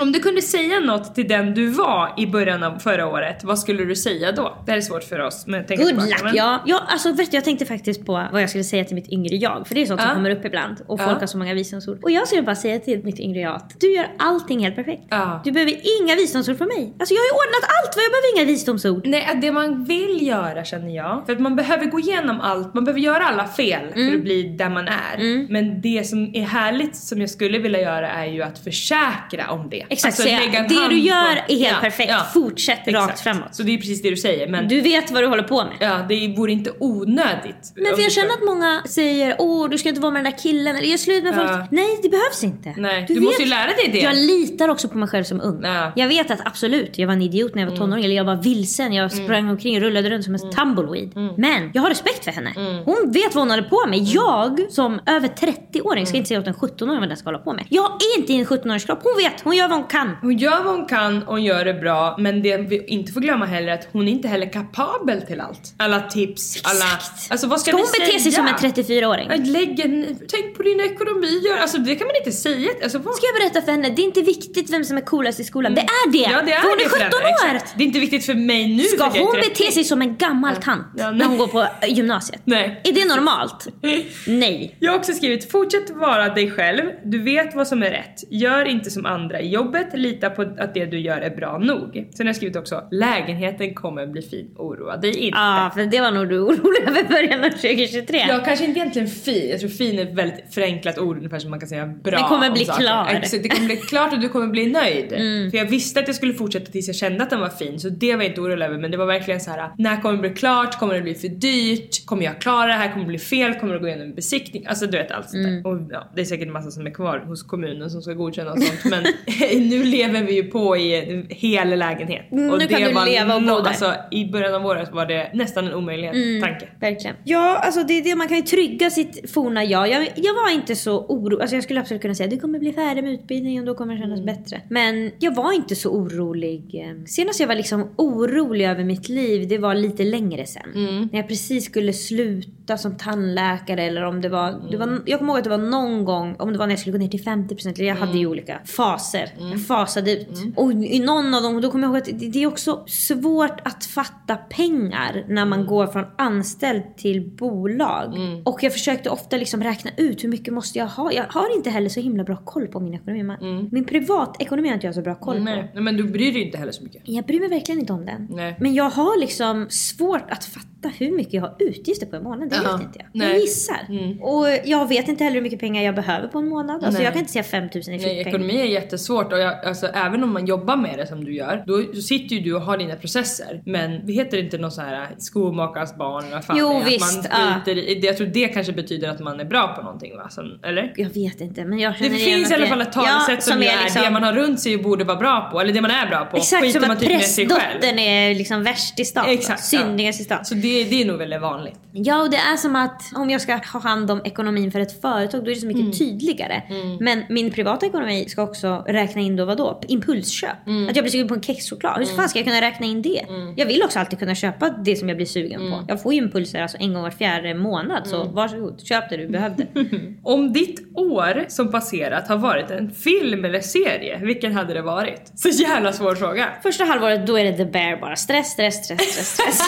Om du kunde säga något till den du var i början av förra året, vad skulle du säga då? Det här är svårt för oss. Men tänk Good tillbaka, luck! men- Ja, ja alltså, vet du, jag tänkte faktiskt på vad jag skulle säga till mitt yngre jag. För det är sånt som Ja. kommer upp ibland. Och Ja. folk har så många visdomsord. Och jag skulle bara säga till mitt yngre jag att du gör allting helt perfekt. Ja. Du behöver inga visdomsord från mig. Alltså jag har ju ordnat allt vad jag behöver inga visdomsord. Nej, det man vill göra känner jag. För att man behöver gå igenom allt, man behöver göra alla fel Mm. för att bli där man är. Men det som är härligt som jag skulle vilja göra är ju att försäkra om det. Exakt, Alltså, säga, det du gör på- är helt Ja, perfekt. ja. Fortsätt rakt Exakt. framåt. Så det är precis det du säger. Men Du vet vad du håller på med. ja, det vore inte onödigt. Men för jag du känner att många säger åh du ska inte vara med den där killen eller gör slut med Ja. folk. Nej det behövs inte. Nej, du måste ju lära dig det. Jag litar också på mig själv som ung. Ja. Mm. Jag vet att absolut, jag var en idiot när jag var tonåring eller jag var vilsen. Jag sprang omkring och rullade runt som en tumbleweed. Mm. Men jag har respekt för henne. Hon vet vad hon håller på med. Jag som över 30-åring ska inte säga åt en 17-åring vad den ska hålla på med. Jag är inte i en 17-årings kropp. Hon vet, hon gör vad hon kan. Hon gör vad hon kan och hon gör det bra men det vi inte får glömma heller är att hon är inte heller kapabel till allt. Alla tips, alla... Exakt. Alltså vad ska, Ska vi hon bete sig som en 34-åring? Att Lägg en, tänk på dina ekonomier. Alltså det kan man inte säga. Alltså, vad? Ska jag berätta för henne, det är inte viktigt vem som är coolast i skolan. Det är det! Mm. Ja det är för hon är för 17 henne, år! exakt. Det är inte viktigt för mig nu Ska hon 30. bete sig som en gammal tant Ja, när hon går på eh, gymnasiet? Nej. Är det normalt? Nej. Jag har också skrivit fortsätt vara dig själv. Du vet vad som är rätt. Gör inte som andra i jobbet. Lita på att det du gör är bra nog. Sen har jag skrivit också lägenheten kommer bli fin. Oroa dig inte. Ja, för det var nog du orolig över början av 2023. Ja, kanske inte egentligen fin. Jag tror fin är ett väldigt förenklat ord ungefär som man kan säga bra Den kommer om bli saker. klar. Mm. Exakt, det kommer bli klart och du kommer bli nöjd. För jag visste att jag skulle fortsätta tills jag kände att den var fin så det var jag inte orolig över men det var verkligen så här: när kommer det bli klart? Kommer det bli för dyrt? Kommer jag klara det här? Kommer det bli fel? Kommer det gå igenom en besiktning? Alltså du vet allt sånt Mm. där. Och ja, det är säkert massa som är kvar hos kommunen som ska godkänna och sånt men nu lever vi ju på i en hel lägenhet. Mm, och nu kan du leva och bo där. Alltså i början av året var det nästan en omöjlighet Mm. tanke. Verkligen. Ja, alltså det är det man kan ju trygga sitt forna jag. jag. Jag var inte så orolig. Alltså jag skulle absolut kunna säga du kommer bli färdig med utbildningen och då kommer det kännas bättre. Men jag var inte så orolig. Senast jag var liksom orolig över mitt liv, det var lite längre sen. När jag precis skulle sluta som tandläkare eller om det var, det var... Jag kommer ihåg att det var någon gång, om det var när jag skulle gå ner till 50% eller jag hade ju olika faser. Jag fasade ut. Och i någon av dem, då kommer jag ihåg att det, är också svårt att fatta pengar när man går från anställd till bolag. Och jag försökte ofta liksom räkna ut hur mycket måste jag ha. Jag har inte heller så himla bra koll på min ekonomi. Man- Min privatekonomi har inte jag så bra koll på. Nej, nej, men du bryr dig inte heller så mycket. Jag bryr mig verkligen inte om den. Nej. Men jag har liksom svårt att fatta hur mycket jag har utgifter på en månad. Det Ja. vet inte jag. Nej. Jag gissar. Och jag vet inte heller hur mycket pengar jag behöver på en månad. Alltså Nej. jag kan inte säga 5000 i fickpengar. ekonomi är jättesvårt och jag, alltså, även om man jobbar med det som du gör, då sitter ju du och har dina processer. Men det heter inte någon sån här skomakarens barn eller vad fan Jo, det är, visst, man skiter i, Jag tror det kanske betyder att man är bra på någonting va? Som, eller? Jag vet inte men jag Det känner finns i alla fall ett talesätt Ja, som, ju är liksom- det man har runt sig och borde vara bra på, eller det man är bra på. Exakt skiter som man att typ med sig själv. prästdottern är liksom värst i stan. Exakt, Syndigast i stan. Det, det är nog väldigt vanligt. Ja och det är som att om jag ska ha hand om ekonomin för ett företag då är det så mycket Mm. tydligare. Men min privata ekonomi ska också räkna in då vadå? Impulsköp. Mm. Att jag blir sugen på en kexchoklad. Hur fan ska jag kunna räkna in det? Jag vill också alltid kunna köpa det som jag blir sugen Mm. på. Jag får ju impulser alltså en gång var fjärde månad så varsågod köp det du behövde. Om ditt år som passerat har varit en film eller serie, vilken hade det varit? Så jävla svår fråga. Första halvåret då är det the bear bara. Stress, stress, stress, stress, stress.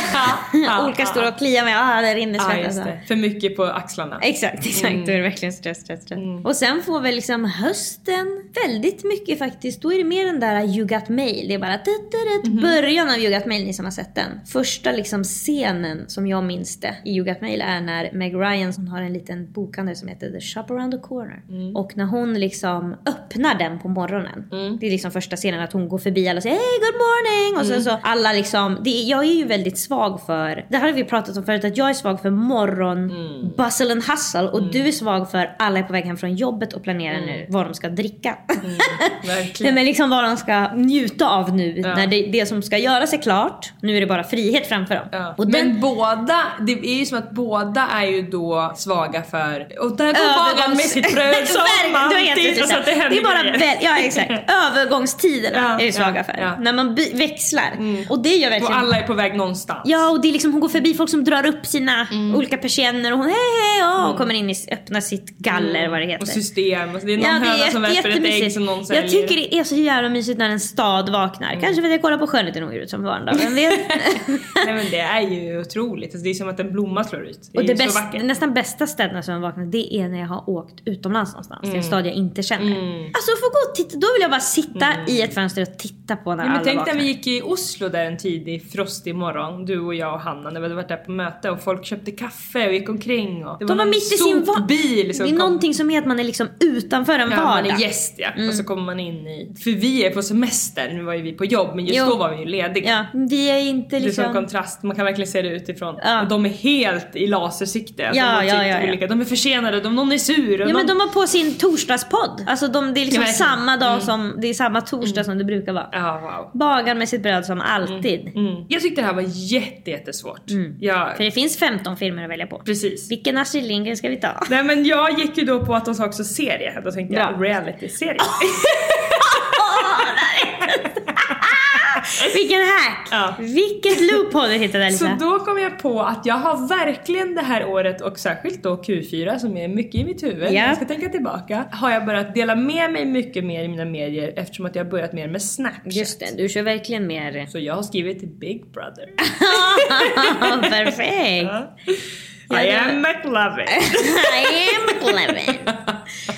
Olika stora och klia mig. Ah, det rinner svett just alltså. För mycket på axlarna. Exakt, exakt. Då är det verkligen stress, stress, stress. Och sen får väl liksom hösten väldigt mycket faktiskt. Då är det mer den där You Got Mail. Det är bara mm början av You Got Mail, ni som har sett den. Första liksom scenen som jag minns det i You Got Mail är när Meg Ryan hon har en liten bokhandel som heter The Shop Around the Corner. Och när hon liksom öppnar den på morgonen. Det är liksom första scenen att hon går förbi alla och säger Hey good morning! Och sen så alla liksom, det, jag är ju väldigt svag för, det här har vi pratat om förut, att jag är svag för morgon bustle and hustle och du är svag för alla är på väg hem från jobbet och planerar nu vad de ska dricka. Verkligen. men liksom vad de ska njuta av nu Ja. när det, det som ska göras är klart. Nu är det bara frihet framför dem. Ja. Och Men den, båda, det är ju som att båda är ju då svaga för... Och där går med sitt bröd som alltid. rätt, Så att det händer det är bara väl, ja exakt. Övergångstiderna Ja, är vi svaga för. ja. När man växlar. Och det gör Och verkligen alla är på väg någonstans. Ja och det är liksom, hon går förbi folk som drar upp sina Mm. olika persienner och hon hej hej ja, och kommer in i, öppnar sitt galler vad det heter. Mm. Och system. Alltså det är någon Ja, det höna är som jätte, värper ett ägg som någon säljer. Jag tycker det är så jävla mysigt när en stad vaknar. Mm. Kanske för att jag kollar på Skönheten och odjuret som barn då. Vem vet? Nej men det är ju otroligt. Alltså det är som att en blomma slår ut. Det är och det vackert. nästan bästa städerna som jag vaknar det är när jag har åkt utomlands någonstans. Mm. Till en stad jag inte känner. Alltså få gå och titta. Då vill jag bara sitta i ett fönster och titta på när Mm. Ja, men tänk vaknar. när vi gick i Oslo där en tidig frostig morgon, du och jag och Hanna, när vi hade varit där på möte och folk köpte kaffe och gick omkring och det De var någon mitt i sin sopbil som Det är kom- någonting som är att man är liksom utanför en Ja, man vardag. är gäst ja. Och så kommer man in i... För vi är på semester, nu var ju vi på jobb men just Jo. då var vi ju lediga. Ja, vi är inte Det är som liksom... kontrast, man kan verkligen se det utifrån. Ja. Och de är helt i lasersikte. Alltså Ja, ja, ja, ja. Olika. de är försenade, de, någon är sur. Och Ja. Men de har på sin torsdagspodd. Alltså de, det är liksom samma dag som, det är samma torsdag som det brukar vara. Ja, wow. Bagaren med sitt bröd som alltid. Mm. Jag tyckte det här var jätte, jättesvårt. Jag, För det finns 15 filmer att välja på. precis. Vilken Astrid Lindgren ska vi ta? Nej men jag gick ju då på att de sa också serie. Då tänkte jag Bra. reality-serie. Vilken hack! Ja. Vilket loophole du hittade Så Elisa. då kom jag på att jag har verkligen det här året och särskilt då Q4 som är mycket i mitt huvud, Ja. när jag ska tänka tillbaka, har jag börjat dela med mig mycket mer i mina medier eftersom att jag har börjat mer med Snapchat. Just det, du kör verkligen mer... Så jag har skrivit Big Brother. Perfekt! I am McLovin. I am clever.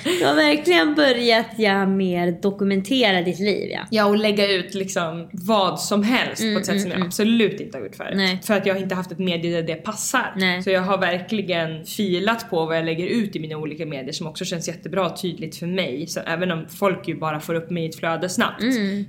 Du har verkligen börjat ja, mer dokumentera ditt liv ja. Ja och lägga ut liksom vad som helst på ett sätt som jag absolut inte har gjort förut. Nej. För att jag inte haft ett medie där det passar. Nej. Så jag har verkligen filat på vad jag lägger ut i mina olika medier som också känns jättebra och tydligt för mig. Så även om folk ju bara får upp mig i ett flöde snabbt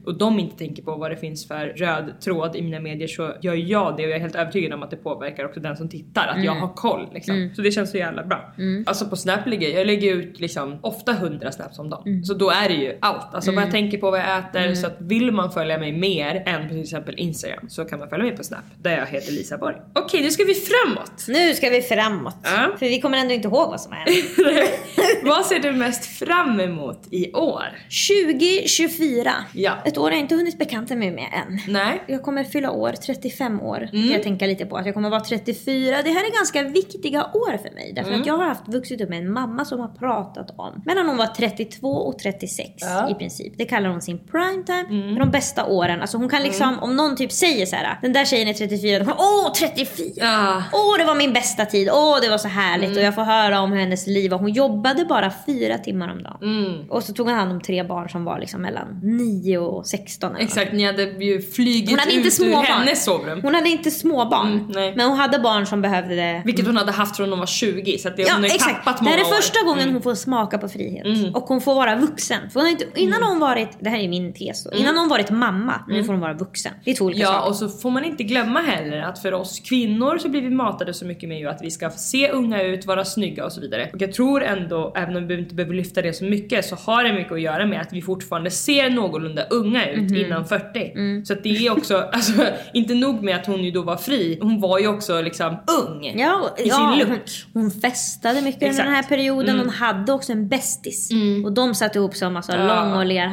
och de inte tänker på vad det finns för röd tråd i mina medier så gör jag det och jag är helt övertygad om att det påverkar också den som tittar. Att jag har koll liksom. Så det känns så jävla bra. Alltså på Snap lägger jag, jag lägger ut liksom ofta 100 snaps om dagen. Så då är det ju allt. Alltså vad jag tänker på, vad jag äter. Så att vill man följa mig mer än på till exempel Instagram så kan man följa mig på Snap där jag heter Lisa Borg. Okej, nu ska vi framåt. Nu ska vi framåt. Ja. För vi kommer ändå inte ihåg vad som har hänt. vad ser du mest fram emot i år? 2024. Ja. Ett år jag inte hunnit bekanta mig med än. Nej. Jag kommer fylla år, 35 år. Mm. Kan jag tänka lite på. Att jag kommer vara 34. Det här är ganska viktiga år för mig. Därför Mm. att jag har haft vuxit upp med en mamma som har pratat om. Mellan hon var 32 och 36 Ja. i princip. Det kallar hon sin prime time. För de bästa åren. Alltså hon kan liksom, om någon typ säger så här, den där tjejen är 34, då kommer åh 34! Ja. Åh det var min bästa tid, åh det var så härligt. Och jag får höra om hennes liv och hon jobbade bara fyra timmar om dagen. Och så tog hon hand om tre barn som var liksom mellan 9 och 16. eller Exakt, ni hade ju flygit hon hade inte ut ur hennes sovrum. Hon hade inte småbarn. Mm, nej. men hon hade barn som behövde det. Vilket hon hade haft från hon var 20 så det, Ja hon har exakt. tappat Det många här är år. Mm. första gången hon får smaka på frihet. Och hon får vara vuxen. För hon inte, innan Mm. hon varit, det här är min tes då. Innan hon varit mamma, nu får hon vara vuxen. Det är två olika Ja saker. och så får man inte glömma heller att för oss kvinnor så blir vi matade så mycket med att vi ska se unga ut, vara snygga och så vidare. Och jag tror ändå, även om vi inte behöver lyfta det så mycket, så har det mycket att göra med att vi fortfarande ser någorlunda unga ut Mhm. innan 40. Mm. Så det är också, alltså inte nog med att hon ju då var fri, hon var ju också liksom ung Ja, i ja, sin look. hon, hon festade mycket under Exakt. den här perioden. Mm. Hon hade också en bästis. Och de satte ihop som alltså Ja. lång och ler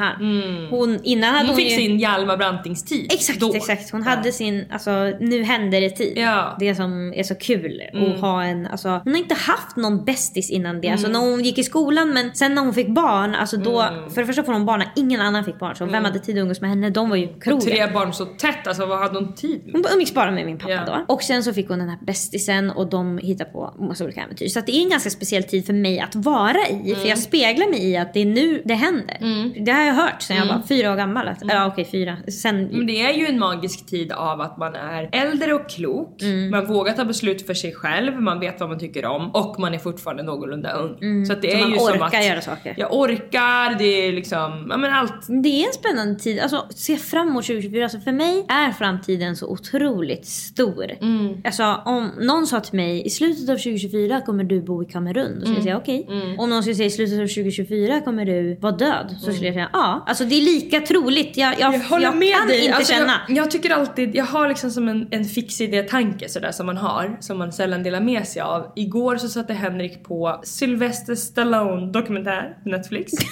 Hon, innan hade Hon hon, fick ju... sin Hjalmar Branting-tid Exakt, då. exakt. Hon hade sin, alltså nu händer det tid. Ja. Det som är så kul. Mm. Att ha en, alltså, hon har inte haft någon bästis innan det. Alltså Mm. när hon gick i skolan men sen när hon fick barn, alltså då, för det första får hon barn när ingen annan fick barn. Så vem hade tid att umgås med henne? De var ju Och krogen. tre barn så tätt, alltså vad hade hon tid med? Hon umgicks bara med min pappa Ja. då. Och sen så fick hon den här bästisen och de hittade på massa olika äventyr. Så det är en ganska speciell tid för mig att vara i. För Mm. jag speglar mig i att det är nu det händer. Det har jag hört sen jag var fyra år gammal. Att, Ja okej fyra. Sen, Men det är ju en magisk tid av att man är äldre och klok, Mm. man vågar ta beslut för sig själv, man vet vad man tycker om och man är fortfarande någorlunda ung. Så att det Mm. Så är man ju som orkar att göra saker. Jag orkar, det är liksom, ja men allt. Det är en spännande tid. Alltså se fram emot 2024. Alltså, för mig är framtiden så otroligt stor. Mm. Alltså om någon sa till mig i slutet av 2024 kommer du bo i Kamerun. Då skulle jag säga okej. Om någon skulle säga i slutet av 2024 kommer du vara död. Så skulle jag säga ja. Alltså det är lika troligt. Jag, jag, Jag håller med kan dig. inte Alltså, känna. Jag, jag tycker alltid, jag har liksom som en, en fix idé-tanke sådär som man har, som man sällan delar med sig av. Igår så satte Henrik på Sylvester Stallone dokumentär på Netflix.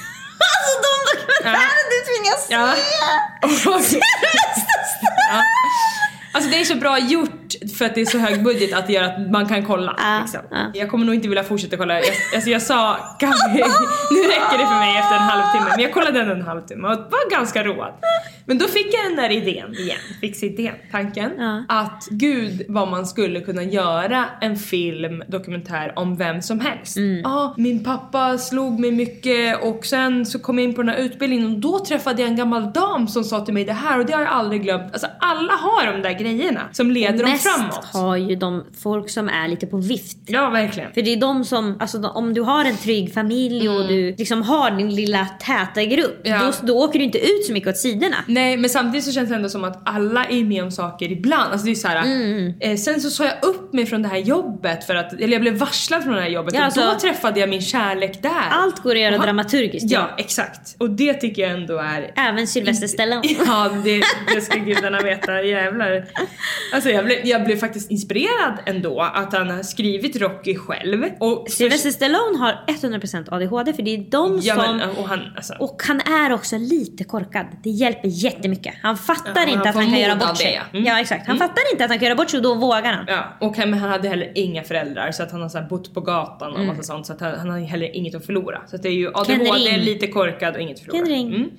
Alltså de dokumentärer du tvingas Ja. se! Och- ja. Alltså det är så bra gjort för att det är så hög budget att det gör att man kan kolla. Ja, liksom. ja. Jag kommer nog inte vilja fortsätta kolla. Jag, alltså jag sa, kan vi, nu räcker det för mig efter en halvtimme. Men jag kollade den en halvtimme och var ganska road. Men då fick jag den där idén igen, fix idén, tanken. Ja. Att gud vad man skulle kunna göra en film, dokumentär om vem som helst. Mm. min pappa slog mig mycket och sen så kom jag in på den här utbildningen och då träffade jag en gammal dam som sa till mig det här och det har jag aldrig glömt. Alltså alla har de där grejerna som leder dem Mest framåt. har ju de folk som är lite på vift. Ja, verkligen. För det är de som, alltså om du har en trygg familj och du liksom har din lilla täta grupp. Mm. Ja. Då, då åker du inte ut så mycket åt sidorna. Nej men samtidigt så känns det ändå som att alla är med om saker ibland. Alltså det är så här, Mm. eh, sen så sa jag upp mig från det här jobbet för att, eller jag blev varslad från det här jobbet Ja, och alltså- då träffade jag min kärlek där. Allt går att göra han- dramaturgiskt. Ja exakt. Och det tycker jag ändå är Även Sylvester Stallone. Ja, det, det ska gudarna veta. Jävlar. Alltså jag blev, jag blev faktiskt inspirerad ändå att han har skrivit Rocky själv. Och Sylvester Stallone har 100% ADHD för det är de ja, som... men, och han, alltså, Och han är också lite korkad. Det hjälper jättemycket. Han fattar Ja, inte han att han kan göra bort sig. det, ja. Mm. Ja exakt. Han fattar inte att han kan göra bort sig och då vågar han. Ja, och han, men han hade heller inga föräldrar så att han har så bott på gatan och massa sånt så att han, han har heller inget att förlora. Så det är ju ADHD, lite korkad och inget att förlora. Ken Ring. Mm.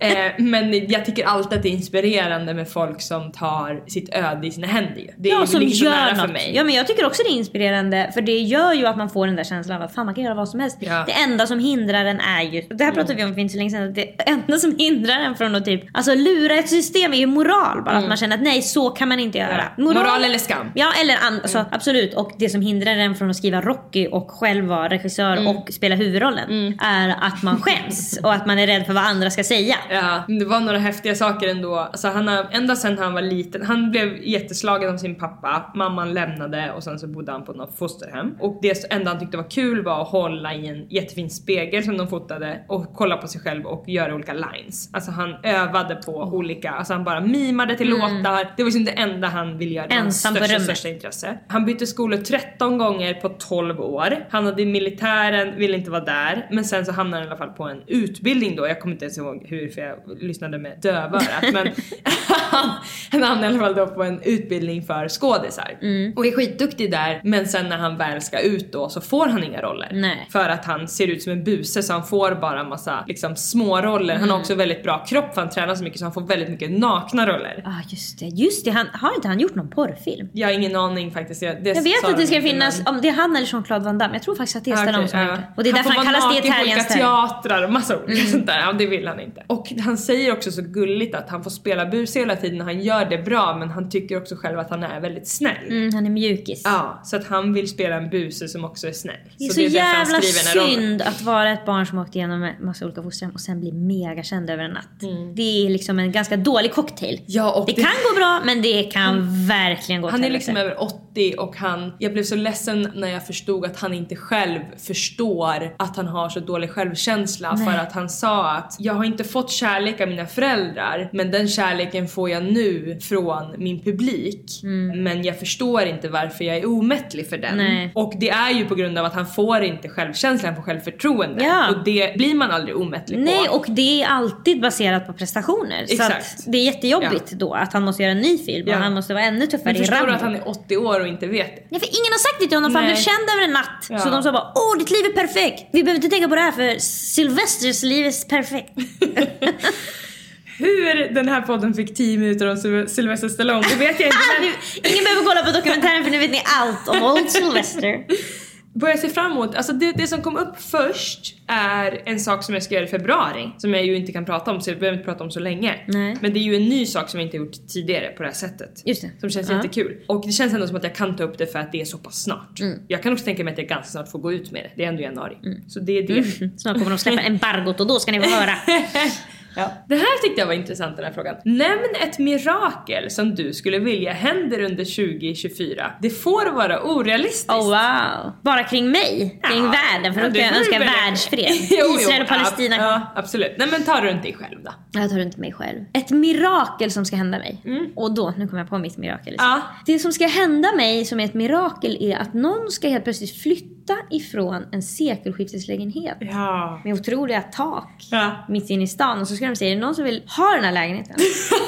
Eh, men jag tycker alltid att det är inspirerande med folk som tar sitt öde i sina händer. Det är Ja, som så gör något. för mig. Ja men jag tycker också det är inspirerande för det gör ju att man får den där känslan av att fan man kan göra vad som helst. Ja. Mm. Det enda som hindrar en är ju, det här pratade vi om för inte så länge sedan, det enda som hindrar en från att typ, alltså lura ett system är ju moral. Bara att man känner att nej så kan man inte göra. Mm. Ja. Moral eller skam. Ja eller an- alltså, Mm. absolut och det som hindrar en från att skriva Rocky och själv vara regissör Mm. och spela huvudrollen är att man skäms och att man är rädd för vad andra ska säga. Ja, det var några häftiga saker ändå. Alltså han har, ända sedan han var liten, han blev jätteslagen av sin pappa, mamman lämnade och sen så bodde han på något fosterhem. Och det enda han tyckte var kul var att hålla i en jättefin spegel som de fotade och kolla på sig själv och göra olika lines. Alltså han övade på olika, alltså han bara mimade till låtar. Det var liksom det enda han ville göra. Hans Mm. Ensam på största, största intresse. Han bytte skolor 13 gånger på 12 år. Han hade i militären, ville inte vara där. Men sen så hamnade han i alla fall på en utbildning då. Jag kommer inte ens ihåg hur för jag lyssnade med dövörat. men han, Han hamnar i alla fall då på en utbildning för skådisar. Mm. Och är skitduktig där men sen när han väl ska ut då så får han inga roller. Nej. För att han ser ut som en buse så han får bara massa liksom, små roller. Han har Mm. också väldigt bra kropp för han tränar så mycket så han får väldigt mycket nakna roller. Ja ah, just det, just det. Han, har inte han gjort någon porrfilm? Jag har ingen aning faktiskt. Jag, det Jag vet att det de ska finnas, om det är han eller Jean-Claude Van Damme. Jag tror faktiskt att det är Stallone Okej, som har gjort det. Och det är därför han, får vara kallas olika Style. teatrar och massa olika sånt där. Ja, det vill han inte. Och han säger också så gulligt att han får spela buse hela tiden och han gör det bra men han tycker också själv att han är väldigt snäll. Mm, han är mjukis. Ja, så att han vill spela en buse som också är snäll. Det är så, det därför han jävla synd att vara ett barn som åkt igenom en massa olika fosterhem och sen bli megakänd över en natt. Det är liksom en ganska dålig cocktail. Mm. Ja, och det, det- kan gå bra men det kan verkligen gå Han är liksom över 80 och han, jag blev så ledsen när jag förstod att han inte själv förstår att han har så dålig självkänsla för att han sa att jag har inte fått kärlek av mina föräldrar men den kärleken får jag nu från min publik. Men jag förstår inte varför jag är omättlig för den. Nej. Och det är ju på grund av att han får inte självkänsla, han får självförtroende. Ja. Och det blir man aldrig omättlig Nej på. och det är alltid baserat på prestationer. Så Exakt. att det är jättejobbigt då att han måste göra en ny film Ja. och han måste vara ännu tuffare Men i förstår du Rambo. att han är 80 år och inte vet det? Ja, för ingen har sagt det till honom för han Nej. blev känd över en natt. Ja. Så de sa bara åh ditt liv är perfekt. Vi behöver inte tänka på det här för Sylvesters liv är perfekt. Hur den här podden fick 10 minuter om Syl- Sylvester Stallone, det vet jag inte. men- Ingen behöver kolla på dokumentären för nu vet ni allt om Old Sylvester. börjar se fram emot. Alltså det, det som kom upp först är en sak som jag ska göra i februari som jag ju inte kan prata om så jag behöver inte prata om så länge. Nej. Men det är ju en ny sak som jag inte gjort tidigare på det här sättet. Just det. Som känns Ja. jättekul. Och det känns ändå som att jag kan ta upp det för att det är så pass snart. Mm. Jag kan också tänka mig att jag ganska snart får gå ut med det. Det är ändå januari. Så det är det. Snart kommer de släppa embargot och då ska ni få höra. Ja. Det här tyckte jag var intressant den här frågan. Nämn ett mirakel som du skulle vilja händer under 2024. Det får vara orealistiskt. Oh wow. Bara kring mig? Kring Ja. världen? För då kan jag önska du världsfred. Jo, Israel och Palestina. Ja, absolut. Nej men ta runt dig själv då. Jag tar inte mig själv. Ett mirakel som ska hända mig. Och då, nu kommer jag på mitt mirakel. liksom. Ja. Det som ska hända mig som är ett mirakel är att någon ska helt plötsligt flytta ifrån en sekelskifteslägenhet. Ja. Med otroliga tak. Ja. Mitt inne i stan. Och så ska de säga, är det någon som vill ha den här lägenheten?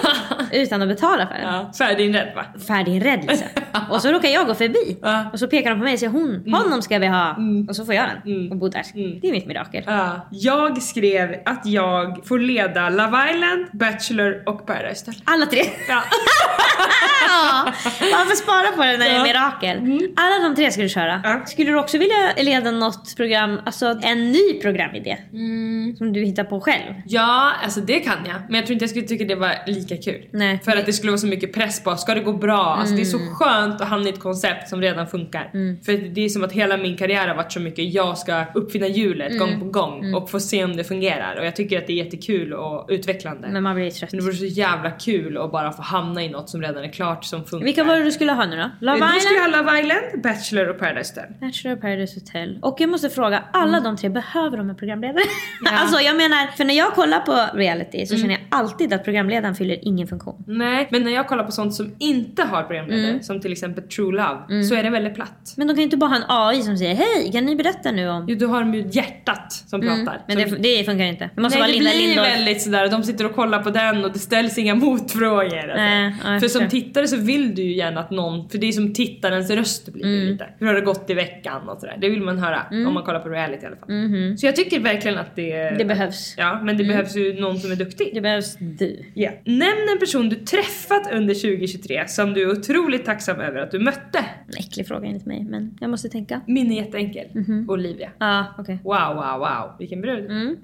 Utan att betala för den. ja. Färdiginredd va? Färdiginredd liksom. Och så råkar jag gå förbi. Ja. Och så pekar de på mig och säger hon, honom ska vi ha. Och så får jag den. Och bo där. Det är mitt mirakel. Ja. Jag skrev att jag får leda Love Island, Bachelor och Paradise Hotel. Alla tre. Ja. Ja, man får spara på det när det är mirakel. Alla de tre ska du köra. Skulle du också vilja leda något program, alltså en ny programidé? Som du hittar på själv? ja, alltså det kan jag. Men jag tror inte jag skulle tycka det var lika kul. Nej. För att det skulle vara så mycket press på, ska det gå bra? Alltså det är så skönt att hamna i ett koncept som redan funkar. För det är som att hela min karriär har varit så mycket, jag ska uppfinna hjulet gång på gång och få se om det fungerar. Och jag tycker att det är jättekul och utvecklande. Men man blir trött. Men det vore så jävla kul att bara få hamna i något som redan är klart som funkar. Vilka var det du skulle ha nu då? Love Då skulle jag Island? ha Love Island, Bachelor och Paradise Hotel. Bachelor Paradise Hotel. Och jag måste fråga, alla de tre, behöver de en programledare? alltså jag menar, för när jag kollar på reality så känner jag alltid att programledaren fyller ingen funktion. Nej, men när jag kollar på sånt som inte har programledare, Mm. som till exempel True Love, så är det väldigt platt. Men de kan ju inte bara ha en AI som säger hej, kan ni berätta nu om... Jo, du har de ju hjärtat som pratar. Men som, det, det funkar inte. Det måste Nej, vara det Linda blir Lindorff. väldigt sådär, de sitter och kollar på den och det ställs inga motfrågor. och Nej, ja, för som tittare så vill du ju gärna att någon, för det är som tittarens röst blir Mm. det lite. Hur har det gått i veckan sådär. Det vill man höra om man kollar på reality i alla fall. Så jag tycker verkligen att det... Mm-hmm. Det behövs. Ja, men det behövs ju någon som är duktig. Det behövs du. Ja. Nämn en person du träffat under 2023 som du är otroligt tacksam över att du mötte. En äcklig fråga enligt mig, men jag måste tänka. Min är jätteenkel. Olivia. Ja, okej. Wow, wow, wow. Vilken brud.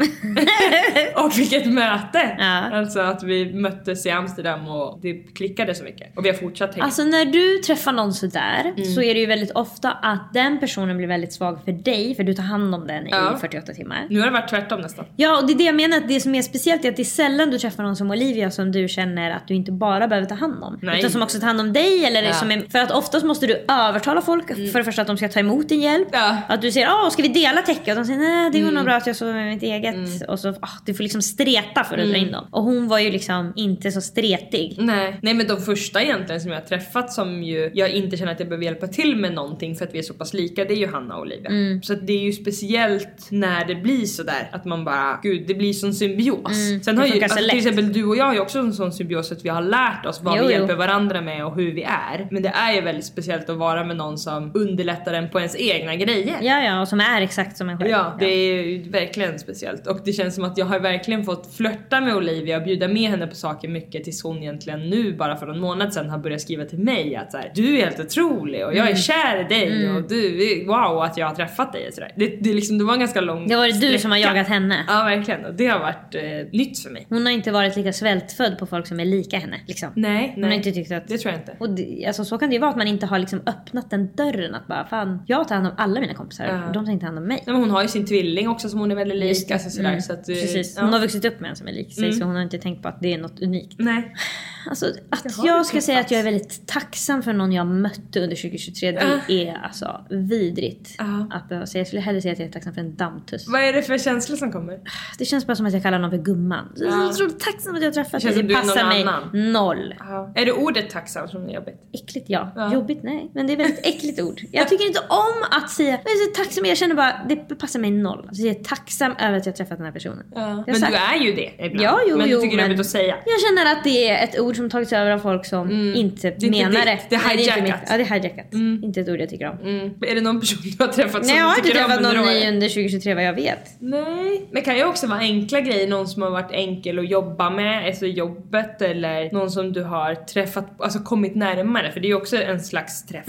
och vilket möte! Mm. Ja. Alltså att vi möttes i Amsterdam och det klickade så mycket. Och vi har fortsatt hänga. Alltså när du träffar någon sådär Mm. så är det ju väldigt ofta att den personen blir väldigt svag för dig för du tar hand om den Ja. i 48 timmar. Nu har det varit tvärtom nästan. Ja och det är det jag menar att det som är speciellt är att det är sällan du träffar någon som Olivia som du känner att du inte bara behöver ta hand om. Nej. Utan som också tar hand om dig eller Ja. som är, för att oftast måste du övertala folk för det första att de ska ta emot din hjälp. Ja. Att du säger åh ska vi dela täcke? Och de säger nej det går nog bra att jag sover med mitt eget. Och så ah, du får liksom streta för att dra in dem. Och hon var ju liksom inte så stretig. Nej. Nej men de första egentligen som jag har träffat som ju jag inte känner att jag behöver hjälpa till med någonting för att vi är så pass lika, det är ju Hanna och Olivia. Mm. Så det är ju speciellt när det blir sådär att man bara, gud det blir sån symbios. Mm, Sen har ju, alltså, lätt. till exempel du och jag har ju också en sån symbios att vi har lärt oss vad Jo, vi jo. hjälper varandra med och hur vi är. Men det är ju väldigt speciellt att vara med någon som underlättar en på ens egna grejer. Ja, ja, och som är exakt som en själv. Ja, det är ju verkligen speciellt. Och det känns som att jag har verkligen fått flörta med Olivia och bjuda med henne på saker mycket tills hon egentligen nu bara för en månad sedan har börjat skriva till mig att så här, du är helt otrolig och jag är Mm. kär i dig Mm. och du, wow att jag har träffat dig sådär. Det, det, är liksom, det var en ganska lång Det var det du som har sträcka. jagat henne. Ja verkligen och det har varit eh, nytt för mig. Hon har inte varit lika svältfödd på folk som är lika henne. Liksom. Nej, Hon har nej. inte tyckt att... Det tror jag inte. Och det, alltså, så kan det ju vara att man inte har liksom öppnat den dörren att bara fan, jag tar hand om alla mina kompisar Ja. och de tar inte hand om mig. Nej, men hon har ju sin tvilling också som hon är väldigt lik. Just. Alltså, sådär, Mm. så att, eh, Precis, ja. hon har vuxit upp med en som är lik sig Mm. så hon har inte tänkt på att det är något unikt. Nej. Alltså att har jag ska säga att jag är väldigt tacksam för någon jag mötte under 2023, det är alltså vidrigt Ja. att behöva säga. Jag skulle hellre säga att jag är tacksam för en dammtuss. Vad är det för känslor som kommer? Det känns bara som att jag kallar någon för gumman. Jag är så tacksam att jag träffat Det dig. Det någon passar mig annan. noll. Ja. Är det ordet tacksam som är jobbigt? Äckligt ja. Jobbigt nej. Men det är ett väldigt äckligt ord. Jag tycker inte om att säga jag är så tacksam. Jag känner bara det passar mig noll. Alltså, jag är tacksam över att jag träffat den här personen. Men du är ju det ibland. Ja, jo, men jo, du tycker det är jobbigt att säga. Jag känner att det är ett ord som tagits över av folk som inte Mm. Det inte menar det. Det är hijackat. Ja, det är hijackat. Inte ett ord jag tycker om. Mm. Är det någon person du har träffat Nej, jag har inte träffat någon ny under 2023 vad jag vet. Nej. Men kan ju också vara enkla grejer, någon som har varit enkel att jobba med, alltså jobbet eller någon som du har träffat, alltså kommit närmare för det är ju också en slags träff.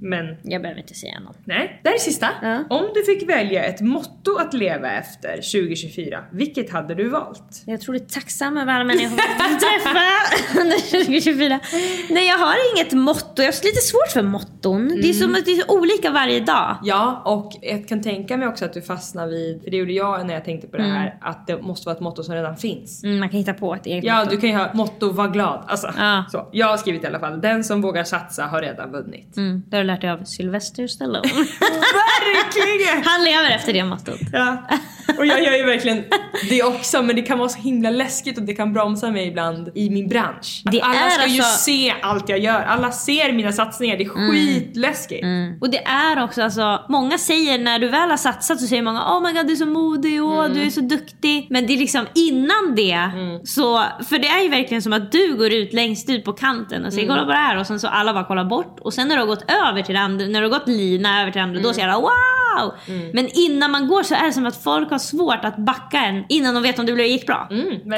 Men Jag behöver inte säga något. nej, det här är sista. Ja. Om du fick välja ett motto att leva efter 2024, vilket hade du valt? Jag är otroligt tacksam över alla människor jag träffa under 2024. Nej jag har inget motto. Jag har lite svårt för motton. Det är som att det är olika varje dag. Ja, och jag kan tänka mig också att du fastnar vid, för det gjorde jag när jag tänkte på det här, att det måste vara ett motto som redan finns. Mm, man kan hitta på ett eget Ja, motto. du kan ju ha motto var glad. Alltså, Ja. så. Jag har skrivit i alla fall, den som vågar satsa har redan vunnit. Mm, det har du lärt dig av Sylvester Stallone. Verkligen! Han lever efter det mottot. Ja. Och jag gör ju verkligen det också men det kan vara så himla läskigt och det kan bromsa mig ibland i min bransch. Att Det alla ska ju alltså- se allt jag gör, alla ser mina satsningar, det är skitläskigt. Och det är också alltså, många säger när du väl har satsat så säger många oh my god du är så modig och du är så duktig. Men det är liksom innan det så, för det är ju verkligen som att du går ut längst ut på kanten och säger kolla på det här. Och sen så alla bara kollar bort. Och sen när du har gått över till det andra, när du har gått lina över till det andra då säger alla wow! Men innan man går så är det som att folk har svårt att backa en innan de vet om det blir- gick bra.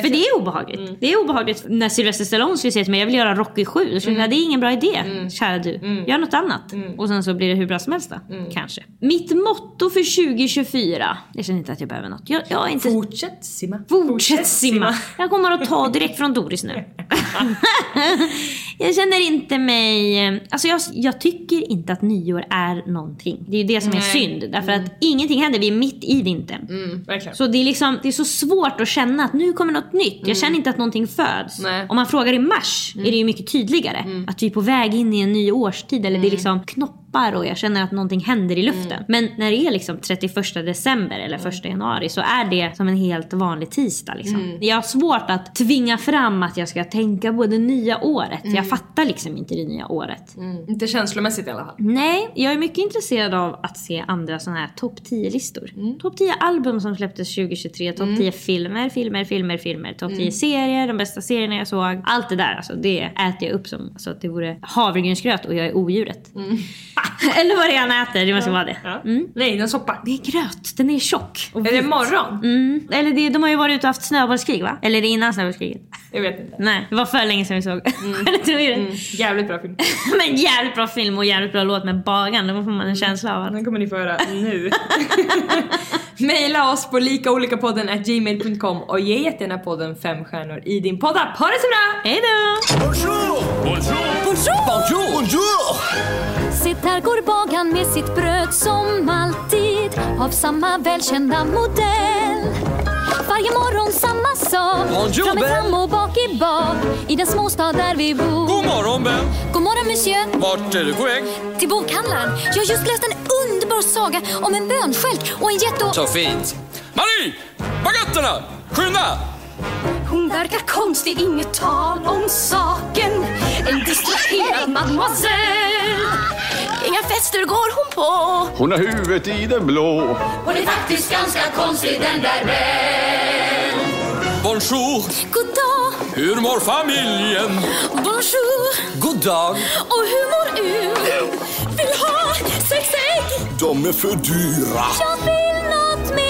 för det är obehagligt. Det är obehagligt när Sylvester Stallone skulle säga till mig jag vill göra Rocky 7. Då känner jag det är ingen bra idé kära du. Gör något annat. Och sen så blir det hur bra som helst då. Kanske. Mitt motto för 2024. Jag känner inte att jag behöver något. Jag, jag inte... Fortsätt simma. Fortsätt simma. Jag kommer att ta direkt från Doris nu. jag känner inte mig... Alltså jag, jag tycker inte att nyår är någonting. Det är ju det som är Nej. synd. Därför att ingenting händer. Vi är mitt i vintern. Mm. Så det är, liksom, det är så svårt att känna att nu kommer något nytt. Jag känner inte att någonting föds. Nej. Mm. Om man frågar i mars är det ju mycket tydligare. Att vi är på väg in i en ny årstid. Eller det är liksom knoppar och jag känner att någonting händer i luften. Men när det är liksom 31 december eller 1 januari så är det som en helt vanlig tisdag. Liksom. Jag har svårt att tvinga fram att jag ska tänka på det nya året. Jag fattar liksom inte det nya året. Inte känslomässigt i alla fall. Nej, jag är mycket intresserad av att se andra sådana här topp 10-listor. Topp 10 album som släpptes 2023, topp 10 filmer, filmer, filmer, filmer, topp 10 serier, de bästa serierna jag såg. Allt det där, alltså, det äter jag upp som alltså, att det vore havregrynsgröt och jag är odjuret. Eller vad det är han äter, det måste vara det. Ja. Nej, en soppa. Det är gröt, den är tjock. Och Är det morgon? Mm. Eller det, de har ju varit ute och haft snöbollskrig va? Eller är det innan snöbollskriget? Jag vet inte. Nej, det var för länge sedan vi såg. Det. Mm, jävligt bra film. Men jävligt bra film och jävligt bra låt med Bagan. Då får man en känsla av att Den kommer ni få höra nu. Maila oss på likaolikapodden at gmail.com och ge jättegärna podden fem stjärnor i din poddapp. Ha det så bra! Hejdå! Sitt där går bagaren med sitt bröd som alltid av samma välkända modell. Varje morgon samma sak. Bonjour, fram fram och bak i bak. I den småstad där vi bor. God morgon Ben! God morgon monsieur. Vart är du på väg? Till bokhandlaren. Jag har just läst en underbar saga om en bönstjälk och en jätte och... Så fint! Marie! Baguetterna! Skynda! Hon verkar konstig, inget tal om saken. En distraherad mademoiselle Inga fester går hon på Hon har huvudet i den blå. Hon är faktiskt ganska konstig den där Belle Bonjour, God dag, hur mår familjen? bonjour God dag. Och hur mår du? Vill ha sex ägg? De är för dyra. Jag vill något mer